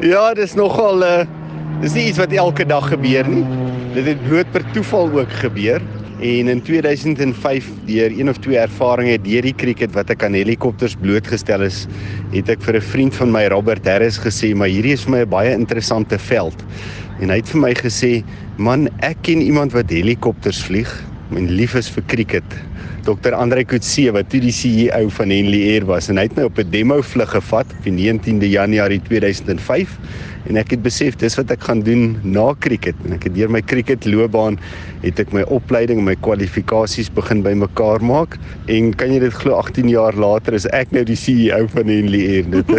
Ja, dis nogal 'n uh, dis nie iets wat elke dag gebeur nie. Dit het bloot per toeval ook gebeur. En in 2005 deur een of twee ervarings deur die cricket wat ek aan helikopters blootgestel is, het ek vir 'n vriend van my Robert Harris gesê, "Maar hierdie is vir my 'n baie interessante veld." En hy het vir my gesê, "Man, ek ken iemand wat helikopters vlieg, my lief is vir cricket." Dr. Andre Kutse wat toe die CEO van Henley Air was en hy het my op 'n demo vlug gevat op die 19de Januarie 2005 en ek het besef dis wat ek gaan doen na cricket en ek het deur my cricket loopbaan het ek my opleiding en my kwalifikasies begin bymekaar maak en kan jy dit glo 18 jaar later is ek nou die CEO van Henley Air dit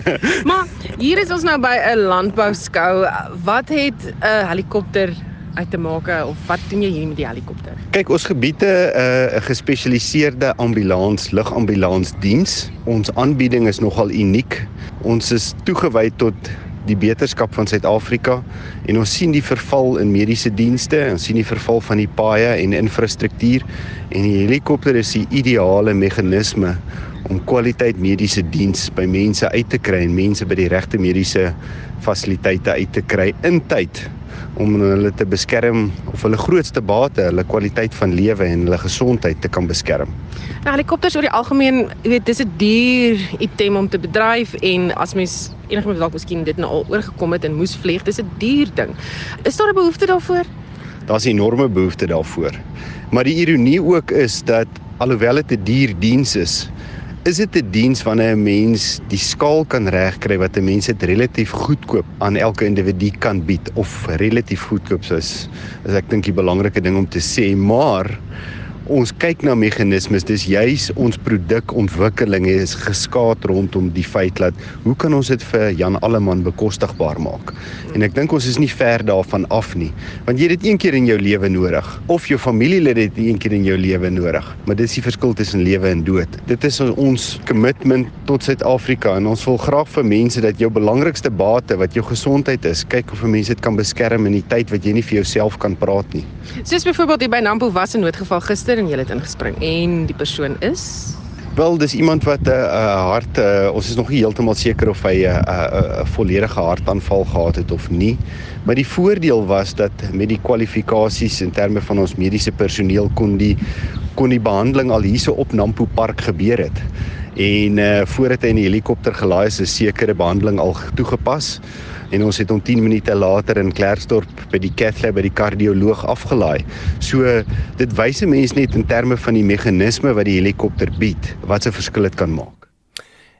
Maar hier is ons nou by 'n landbou skou wat het 'n helikopter uit te maak of wat doen jy hier met die helikopter? Kyk, ons gebiede 'n uh, gespesialiseerde ambulans, lugambulansdiens. Ons aanbieding is nogal uniek. Ons is toegewy tot die beterskap van Suid-Afrika en ons sien die verval in mediese dienste, ons sien die verval van die paaie en infrastruktuur en die helikopter is die ideale meganisme om kwaliteit mediese diens by mense uit te kry en mense by die regte mediese fasiliteite uit te kry in tyd om hulle te beskerm of hulle grootste bate, hulle kwaliteit van lewe en hulle gesondheid te kan beskerm. Nou helikopters oor die algemeen, jy weet, dis 'n duur item om te bedryf en as mens enigiemand dalk miskien dit nou al oorgekom het en moes vlieg, dis 'n duur ding. Is daar 'n behoefte daarvoor? Daar's 'n enorme behoefte daarvoor. Maar die ironie ook is dat alhoewel dit 'n duur diens is, is dit 'n diens wanneer 'n mens die skaal kan regkry wat 'n mens dit relatief goedkoop aan elke individu kan bied of relatief goedkoop is is ek dink die belangrike ding om te sê maar ons kyk na meganismes, dis juis ons produkontwikkeling is geskaad rondom die feit dat hoe kan ons dit vir Jan Alleman bekostigbaar maak? En ek dink ons is nie ver daarvan af nie, want jy het dit een keer in jou lewe nodig of jou familielid het dit een keer in jou lewe nodig, maar dis die verskil tussen lewe en dood. Dit is ons kommitment tot Suid-Afrika en ons wil graag vir mense dat jou belangrikste bate wat jou gesondheid is, kyk of mense dit kan beskerm in die tyd wat jy nie vir jouself kan praat nie. Soos byvoorbeeld hier by Nampo was 'n noodgeval gister en jy het ingespring en die persoon is Wel, dis iemand wat 'n uh, uh, hart uh, ons is nog nie heeltemal seker of hy 'n uh, 'n uh, uh, volledige hartaanval gehad het of nie. Maar die voordeel was dat met die kwalifikasies in terme van ons mediese personeel kon die kon die behandeling al hierso op Nampo Park gebeur het. En uh voordat hy in die helikopter gelaai is, is sekere behandeling al toegepas en ons het hom 10 minute later in Klerksdorp by die cath lab by die kardioloog afgelaai. So dit wys 'n mens net in terme van die meganisme wat die helikopter bied, wat 'n verskil dit kan maak.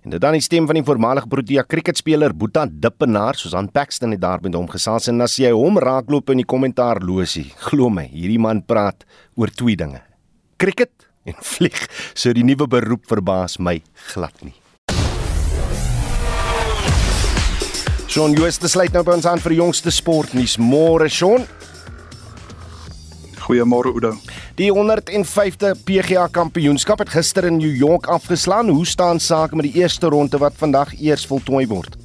En dit dan die stem van die voormalige Protea kriketspeler Boeta Dippenaar, Susan Paxton het daar met hom gesels en as jy hom raakloop in die kommentaar losie, glo my, hierdie man praat oor twee dinge. Kriket en vlieg. So die nuwe beroep verbaas my glad nie. Shaun Jooste sluit nou by ons aan vir die jongste sportnuus. Môre Shaun. Goeiemôre Oudo. Die 105de PGA Kampioenskap het gister in New York afgeslaan. Hoe staan sake met die eerste ronde wat vandag eers voltooi word?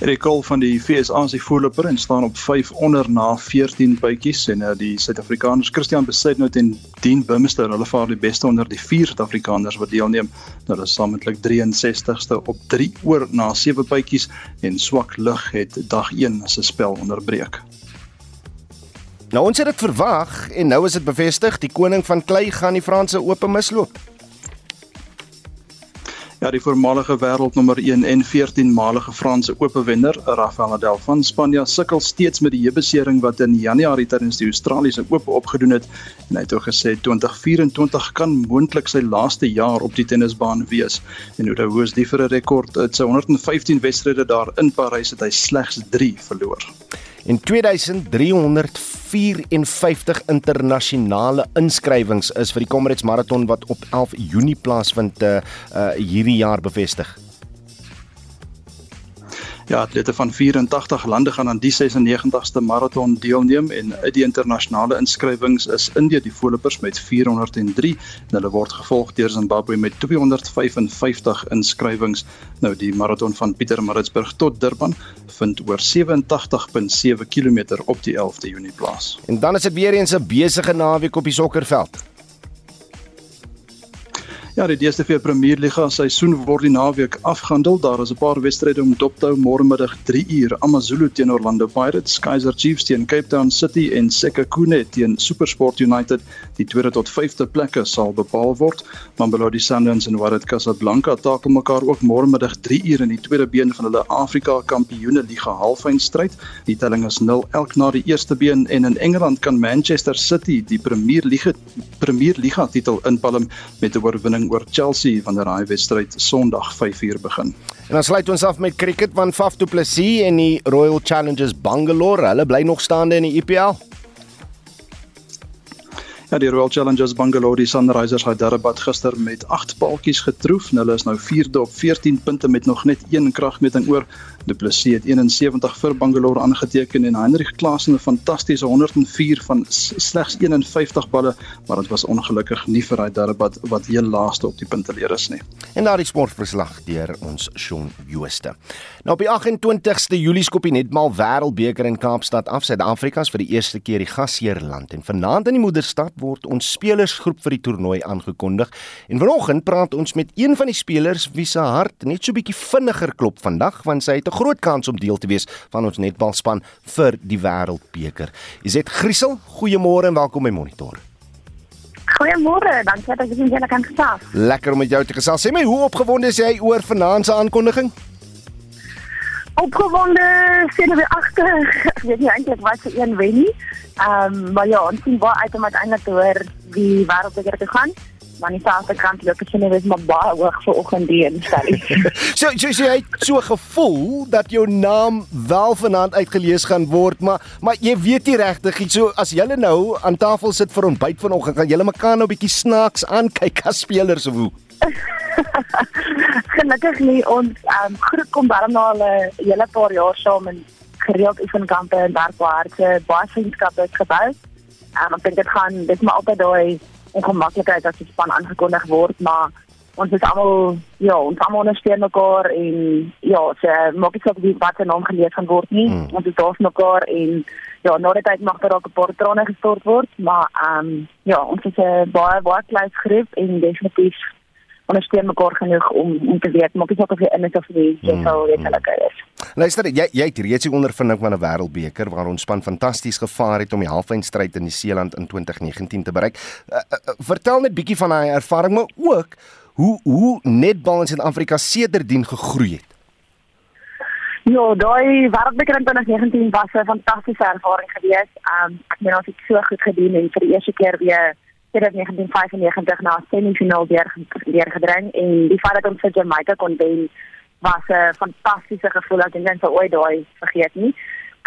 Erik Cole van die FSA se voorloper en staan op 5 onder na 14 bytjies en uh, die Suid-Afrikaners Christian Besuitnout en Dean Bumster, hulle vaar die beste onder die vier Suid-Afrikaners wat deelneem. Nou hulle is samentlik 63ste op 3 oor na 7 bytjies en swak lug het dag 1 se spel onderbreek. Nou ons het dit verwag en nou is dit bevestig, die koning van klei gaan die Franse Ope misloop. Ja, die voormalige wêreldnommer 1 en 14-malige Franse Ope wenner, Rafael Nadal van Spanje, sukkel steeds met die heubesering wat in Januarie tydens die Australiese Ope opgedoen het en hy het ook gesê 2024 kan moontlik sy laaste jaar op die tennisbaan wees. En hoe dit hoes die vir 'n rekord, dit sy 115 wedstryde daar in Parys het hy slegs 3 verloor. In 2354 internasionale inskrywings is vir die Comrades Marathon wat op 11 Junie plaasvind uh, uh hierdie jaar bevestig. Ja, atlete van 84 lande gaan aan die 96ste marathon deelneem en uit die internasionale inskrywings is Indië die voorlopers met 403 en hulle word gevolg deur Zimbabwe met 255 inskrywings. Nou die marathon van Pietermaritzburg tot Durban vind oor 87.7 km op die 11de Junie plaas. En dan is dit weer eens 'n besige naweek op die sokkerveld. Ja, die DStv Premierliga seisoen word die naweek afgehandel. Daar is 'n paar wedstryde om dop te hou môre middag 3 uur. AmaZulu teen Orlando Pirates, Kaizer Chiefs teen Cape Town City en Sekhukhune teen SuperSport United. Die tweede tot vyfde plekke sal bepaal word. Mamelodi Sundowns en Wydad Casablanca takel mekaar ook môre middag 3 uur in die tweede been van hulle Afrika Kampioene Liga halffinalestryd. Die telling is 0 elk na die eerste been en in Engeland kan Manchester City die Premierliga Premierliga titel inpalm met 'n oorwinning oor Chelsea wanneer daai wedstryd Sondag 5uur begin. En dan sluit ons af met cricket van Faf du Plessis en die Royal Challengers Bangalore. Hulle bly nog staande in die IPL. Ja, die Royal Challengers Bangalore die Sunrisers Hyderabad gister met 8 paaltjies getroof. Hulle is nou 4de op 14 punte met nog net een kragmeting oor. Du Plessis het 71 vir Bangalore aangeteken en Heinrich Klaasen 'n fantastiese 104 van slegs 51 balle, maar dit was ongelukkig nie vir Hyderabad wat heel laaste op die punteleer is nie. En daardie sportverslag deur ons Shaun Jooste. Nou op die 28ste Julie skop die netmal Wêreldbeker in Kaapstad af. Suid-Afrika is vir die eerste keer die gasheerland en vanaand in die moederstad word ons spelersgroep vir die toernooi aangekondig. En vanoggend praat ons met een van die spelers wie se hart net so bietjie vinniger klop vandag want sy het 'n groot kans om deel te wees van ons netbalspan vir die Wêreldbeker. Izet Griesel, goeiemôre en welkom by Monitor. Goeiemôre, dankie dat jy julle kan gesels. Lekker om met jou te gesels. Sê my, hoe opgewonde is jy oor vanaand se aankondiging? Opgewonde, sien we agter. Ek weet nie eintlik wat se een wen nie. Ehm, um, maar ja, ons sien baie uit om uiteindelik te hoor wie wêreldbeker te gaan. Maar die selfde kant loop dit is maar baie hoog vir oggend die instel. so so so jy het so gevoel dat jou naam wel vanaand uitgelees gaan word, maar maar jy weet nie regtig iets so as julle nou aan tafel sit vir ontbyt vanoggend, gaan julle mekaar nou 'n bietjie snaaks aankyk as spelers of hoe? Gelukkig nie ons um, groep kom daarom na 'n hele paar jaar saam en gereeld oefenkampe en werkwaarde baie vriendskappe gebou. Um, ek dink dit gaan dis maar altyd daai ongemaklikheid as die span aangekondig word, maar ons is almal ja, ons almal ondersteun mekaar en ja, se maak nie saak wie wat se naam gelees gaan word nie. Hmm. Ons is daar vir mekaar en ja, nou dit uit mag daar ook 'n paar trane gestort word, maar ehm um, ja, ons is 'n baie baie klein groep en definitief ondersteun mekaar genoeg om om te weet maak nie saak of jy in is of nie, jy mm, sal weet hulle mm. is. Luister, jy jy het reeds die ondervinding van 'n wêreldbeker waar ons span fantasties gevaar het om die halfeindstryd in New Zealand in 2019 te bereik. Uh, uh, vertel net bietjie van daai ervaring, maar ook hoe hoe netbal in Suid-Afrika sedertdien gegroei het. Ja, daai wêreldbeker in 2019 was 'n fantastiese ervaring geweest. Um ek meen ons het so goed gedoen en vir die eerste keer weer 1995 na semifinaal deur deurgedring en die feit dat ons vir Jamaica kon wen was 'n fantastiese gevoel dink ek sal ooit daai vergeet nie.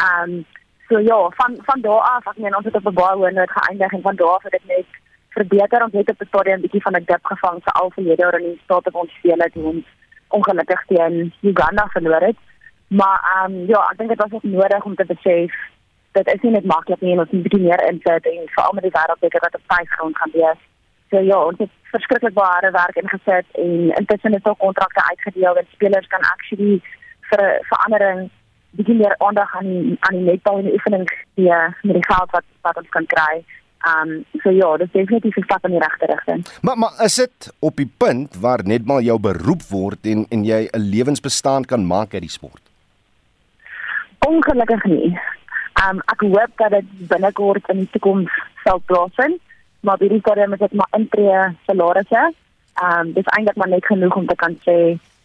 Um so ja, van van daar af, ek meen ons het op 'n baie hoë noot geëindig en van daar af het dit net verbeter. Ons het op die stadion 'n bietjie van 'n dip gevang vir al vir hierdie in die staat van ons spele toe ons ongelukkig teen Uganda verloor het. Maar um ja, ek dink dit was nodig om te besef dit is nie net maklik nie en ons moet bietjie meer insit en veral met die wêreldbeker wat op tuisgrond gaan wees. So ja, ons het verskriklik baie harde werk ingesit en intussen is al kontrakte uitgedeel en spelers kan actually vir verandering bietjie meer aandag aan die, aan die netbal en die oefening gee met die geld wat wat ons kan kry. Um so ja, dit is definitief 'n stap in die regte rigting. Maar maar is dit op die punt waar netbal jou beroep word en en jy 'n lewensbestaan kan maak uit die sport? Ongelukkig nie. Um ek hoop dat dit binnekort in die toekoms sal plaasvind, maar hierdie stadium is dit maar intree salarisse. Um dis eintlik maar net genoeg om te kan sê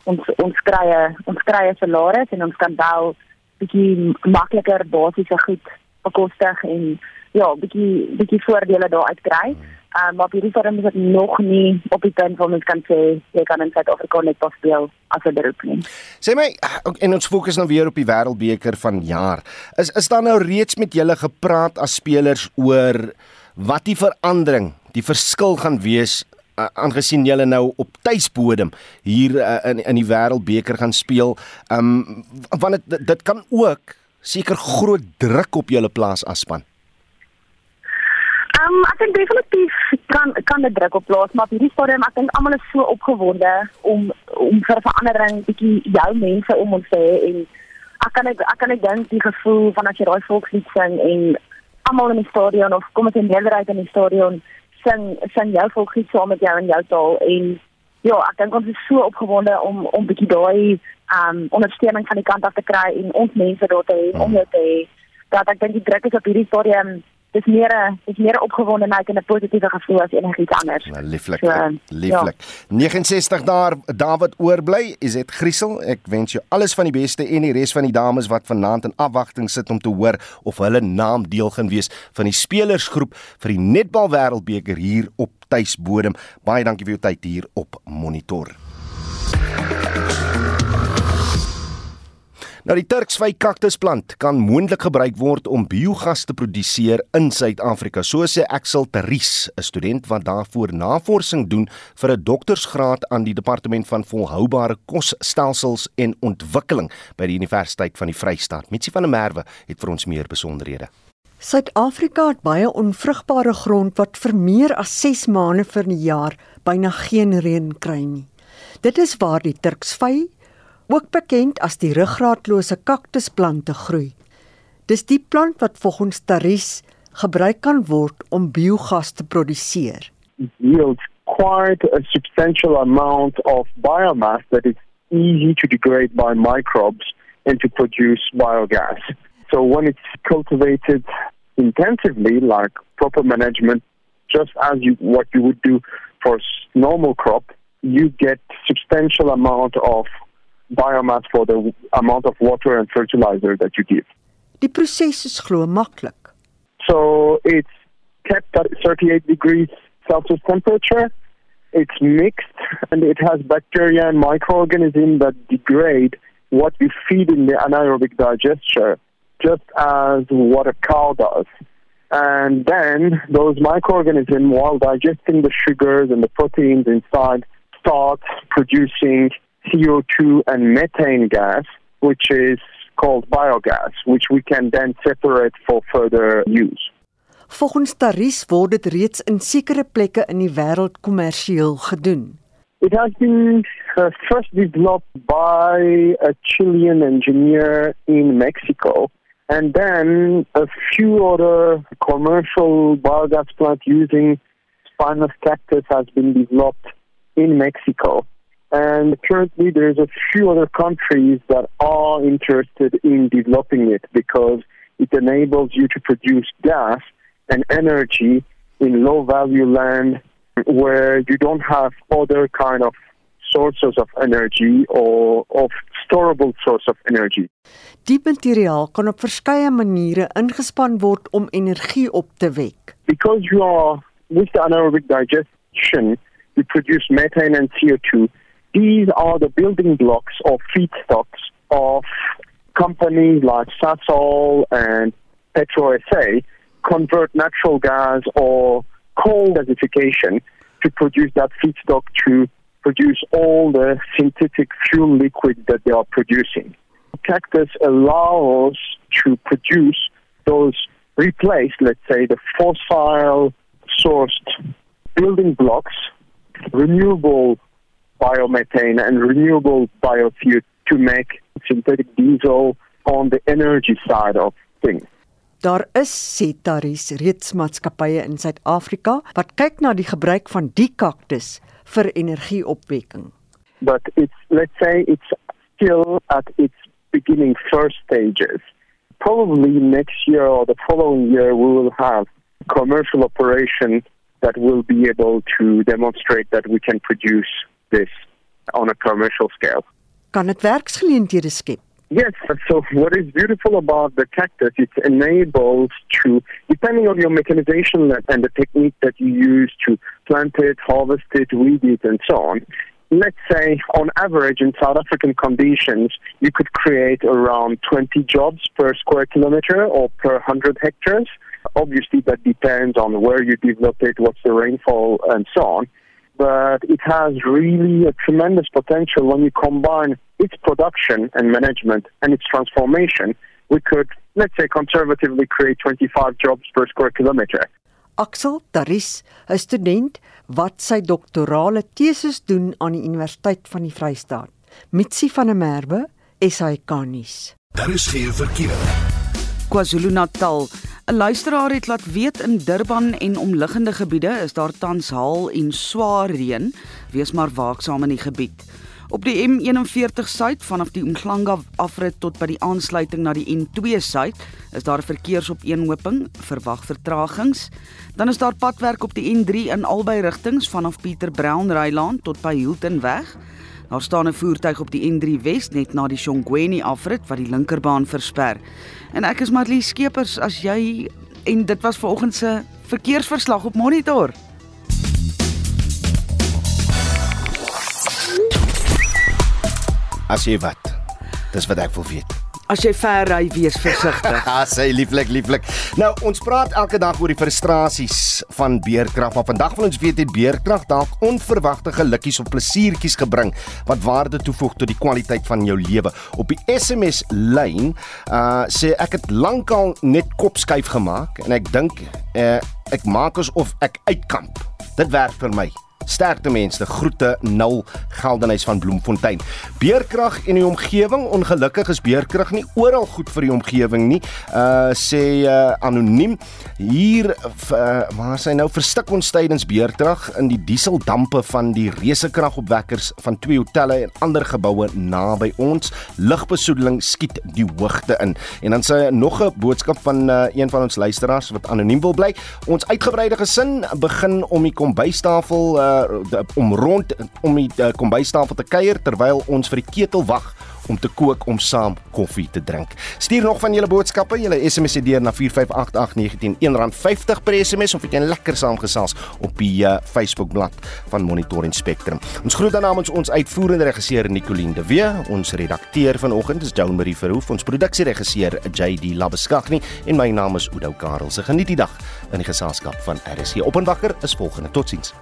ons ons kry ons kry 'n salaris en ons kan wel bietjie makliker basiese goed bekostig en ja, bietjie bietjie voordele daar uit kry. Um, maar hierdie vorm is dit nog nie op die punt waar mens kan sê jy kan in Suid-Afrika net pas speel as 'n beroep nie. Sê my en ons fokus nou weer op die Wêreldbeker van jaar. Is is daar nou reeds met julle gepraat as spelers oor wat die verandering, die verskil gaan wees aangesien julle nou op tuisbodem hier uh, in in die Wêreldbeker gaan speel. Um want dit dit kan ook seker groot druk op julle plaas as span. Um, ek dink definitief kan kan dit druk op plaas, maar hierdie stadium ek dink almal is so opgewonde om om vir verandering bietjie jou mense om ons te hê en ek kan ek, ek kan ek dink die gevoel van as jy daai volkslied sing en almal in die stadion of kom ons in meerderheid in die stadion sing sing jou volkslied saam met jou in jou taal en ja, ek dink ons is so opgewonde om om bietjie daai um ondersteuning van die kant af te kry en ons mense daar te hê om jou te hê dat ek dink die druk is op hierdie stadium dis meer dis meer opgewondenheid en 'n positiewe gevoel as enigiets anders. Nou, lieflik. So, lieflik. Ja. 69 daar David oorbly, is dit Griesel. Ek wens jou alles van die beste en die res van die dames wat vanaand in afwagting sit om te hoor of hulle naam deel gaan wees van die spelersgroep vir die netbal wêreldbeker hier op tuisbodem. Baie dankie vir jou tyd hier op Monitor. Nou die Turksvy kaktusplant kan moontlik gebruik word om biogas te produseer in Suid-Afrika, so sê Axel Terries, 'n student wat daarvoor navorsing doen vir 'n doktorsgraad aan die Departement van Volhoubare Kosstelsels en Ontwikkeling by die Universiteit van die Vrystaat. Mitsi van der Merwe het vir ons meer besonderhede. Suid-Afrika het baie onvrugbare grond wat vir meer as 6 maande vir 'n jaar byna geen reën kry nie. Dit is waar die Turksvy ook bekend as die ruggraatlose kaktusplante groei. Dis die plant wat volgens Taris gebruik kan word om biogas te produseer. Yields quite a substantial amount of biomass that is easy to degrade by microbes and to produce biogas. So when it's cultivated intensively like proper management just as you what you would do for normal crop, you get substantial amount of biomass for the amount of water and fertilizer that you give. Die proses is glo maklik. So it's kept at 38 degrees Celsius temperature It's mixed and it has bacteria and microorganisms that degrade what we feed in the anaerobic digester, just as what a cow does. And then those microorganisms, while digesting the sugars and the proteins inside, start producing CO2 and methane gas, which is called biogas, which we can then separate for further use. Volgens Taris word dit reeds in sekere plekke in die wêreld kommersieel gedoen. It has been uh, first developed by a Chilean engineer in Mexico, and then a few other commercial biogas plants using spinous cactus has been developed in Mexico. And currently, there's a few other countries that are interested in developing it because it enables you to produce gas and energy in low value land where you don't have other kind of sources of energy or of storable source of energy. Die materiaal kan op verskeie maniere ingespan word om energie op te wek. Because you are with the anaerobic digestion, you produce methane and CO2. These are the building blocks or feedstocks of companies like Sasol and PetroSA convert natural gas or coal gasification to produce that feedstock to produce all the synthetic fuel liquid that they are producing. Cactus allows to produce those replace, let's say, the fossil sourced building blocks, renewable biomethane and renewable biofuel to make synthetic diesel on the energy side of things. Daar is setaries reeds maatskappye in Suid-Afrika wat kyk na die gebruik van die kaktus vir energieopwekking. But it's let's say it's still at its beginning first stages. Probably next year or the following year we will have commercial operation that will be able to demonstrate that we can produce this on a commercial scale. Kan dit werksgeleenthede skep? Yes, so what is beautiful about the cactus, it enables to, depending on your mechanization and the technique that you use to plant it, harvest it, weed it, and so on. Let's say, on average, in South African conditions, you could create around 20 jobs per square kilometer or per 100 hectares. Obviously, that depends on where you develop it, what's the rainfall, and so on but it has really a tremendous potential when you combine its production and management and its transformation. We could, let's say, conservatively create 25 jobs per square kilometer. Axel Taris, 'n student wat sy doktorale tesis doen aan die Universiteit van die Vrystaat. Mitsi van der Merwe, SAK nuus. Daar is geen verkeer. KwaZulu-Natal. 'n Luisteraar het laat weet in Durban en omliggende gebiede is daar tans haal en swaar reën. Wees maar waaksaam in die gebied. Op die M41 suid vanaf die Umhlanga afrit tot by die aansluiting na die N2 suid is daar verkeersopeenhoping, verwag vertragings. Dan is daar padwerk op die N3 in albei rigtings vanaf Pieter Brown Rylaan tot by Hilton weg. Daar staan 'n voertuig op die N3 Wes net na die Shongweni afrit wat die linkerbaan versper. En ek is Marlie Skeepers as jy en dit was vanoggend se verkeersverslag op monitor. As jy wat. Dis wat ek wil weet. As jy ver ry, wees versigtig. Ja, sê lieflik, lieflik. Nou, ons praat elke dag oor die frustrasies van beerkrag, maar vandag wil ons weet het beerkrag dalk onverwagte gelukkies of plesiertjies gebring wat waarde toevoeg tot die kwaliteit van jou lewe. Op die SMS lyn, uh sê ek het lankal net kopskuif gemaak en ek dink uh ek maak asof ek uitkamp. Dit werk vir my. Sterkte mense, groete nul geldenhuis van Bloemfontein. Beerkrag en die omgewing, ongelukkig is beerkrag nie oral goed vir die omgewing nie. Uh sê uh, anoniem hier uh, waar sy nou verstik ons tydens beerkrag in die dieseldampe van die resekragopwekkers van twee hotelle en ander geboue naby ons. Lugbesoedeling skiet die hoogte in. En dan sê nog 'n boodskap van uh, een van ons luisteraars wat anoniem wil bly. Ons uitgebreide gesin begin om die kombuistafel uh, om rond om die uh, kombuistafel te kuier terwyl ons vir die ketel wag om te kook om saam koffie te drink. Stuur nog van julle boodskappe, julle SMS se deur na 4588919 R1.50 per SMS of ek kan lekker saamgesels op die Facebook bladsy van Monitor en Spectrum. Ons groet dan namens ons uitvoerende regisseur Nicoline de Wee, ons redakteur vanoggend is Joan Marie Verhoef, ons produksieregisseur JD Labeskagni en my naam is Oudo Karel. Se geniet die dag in die geselskap van RSC. Op en wakker is volgende. Totsiens.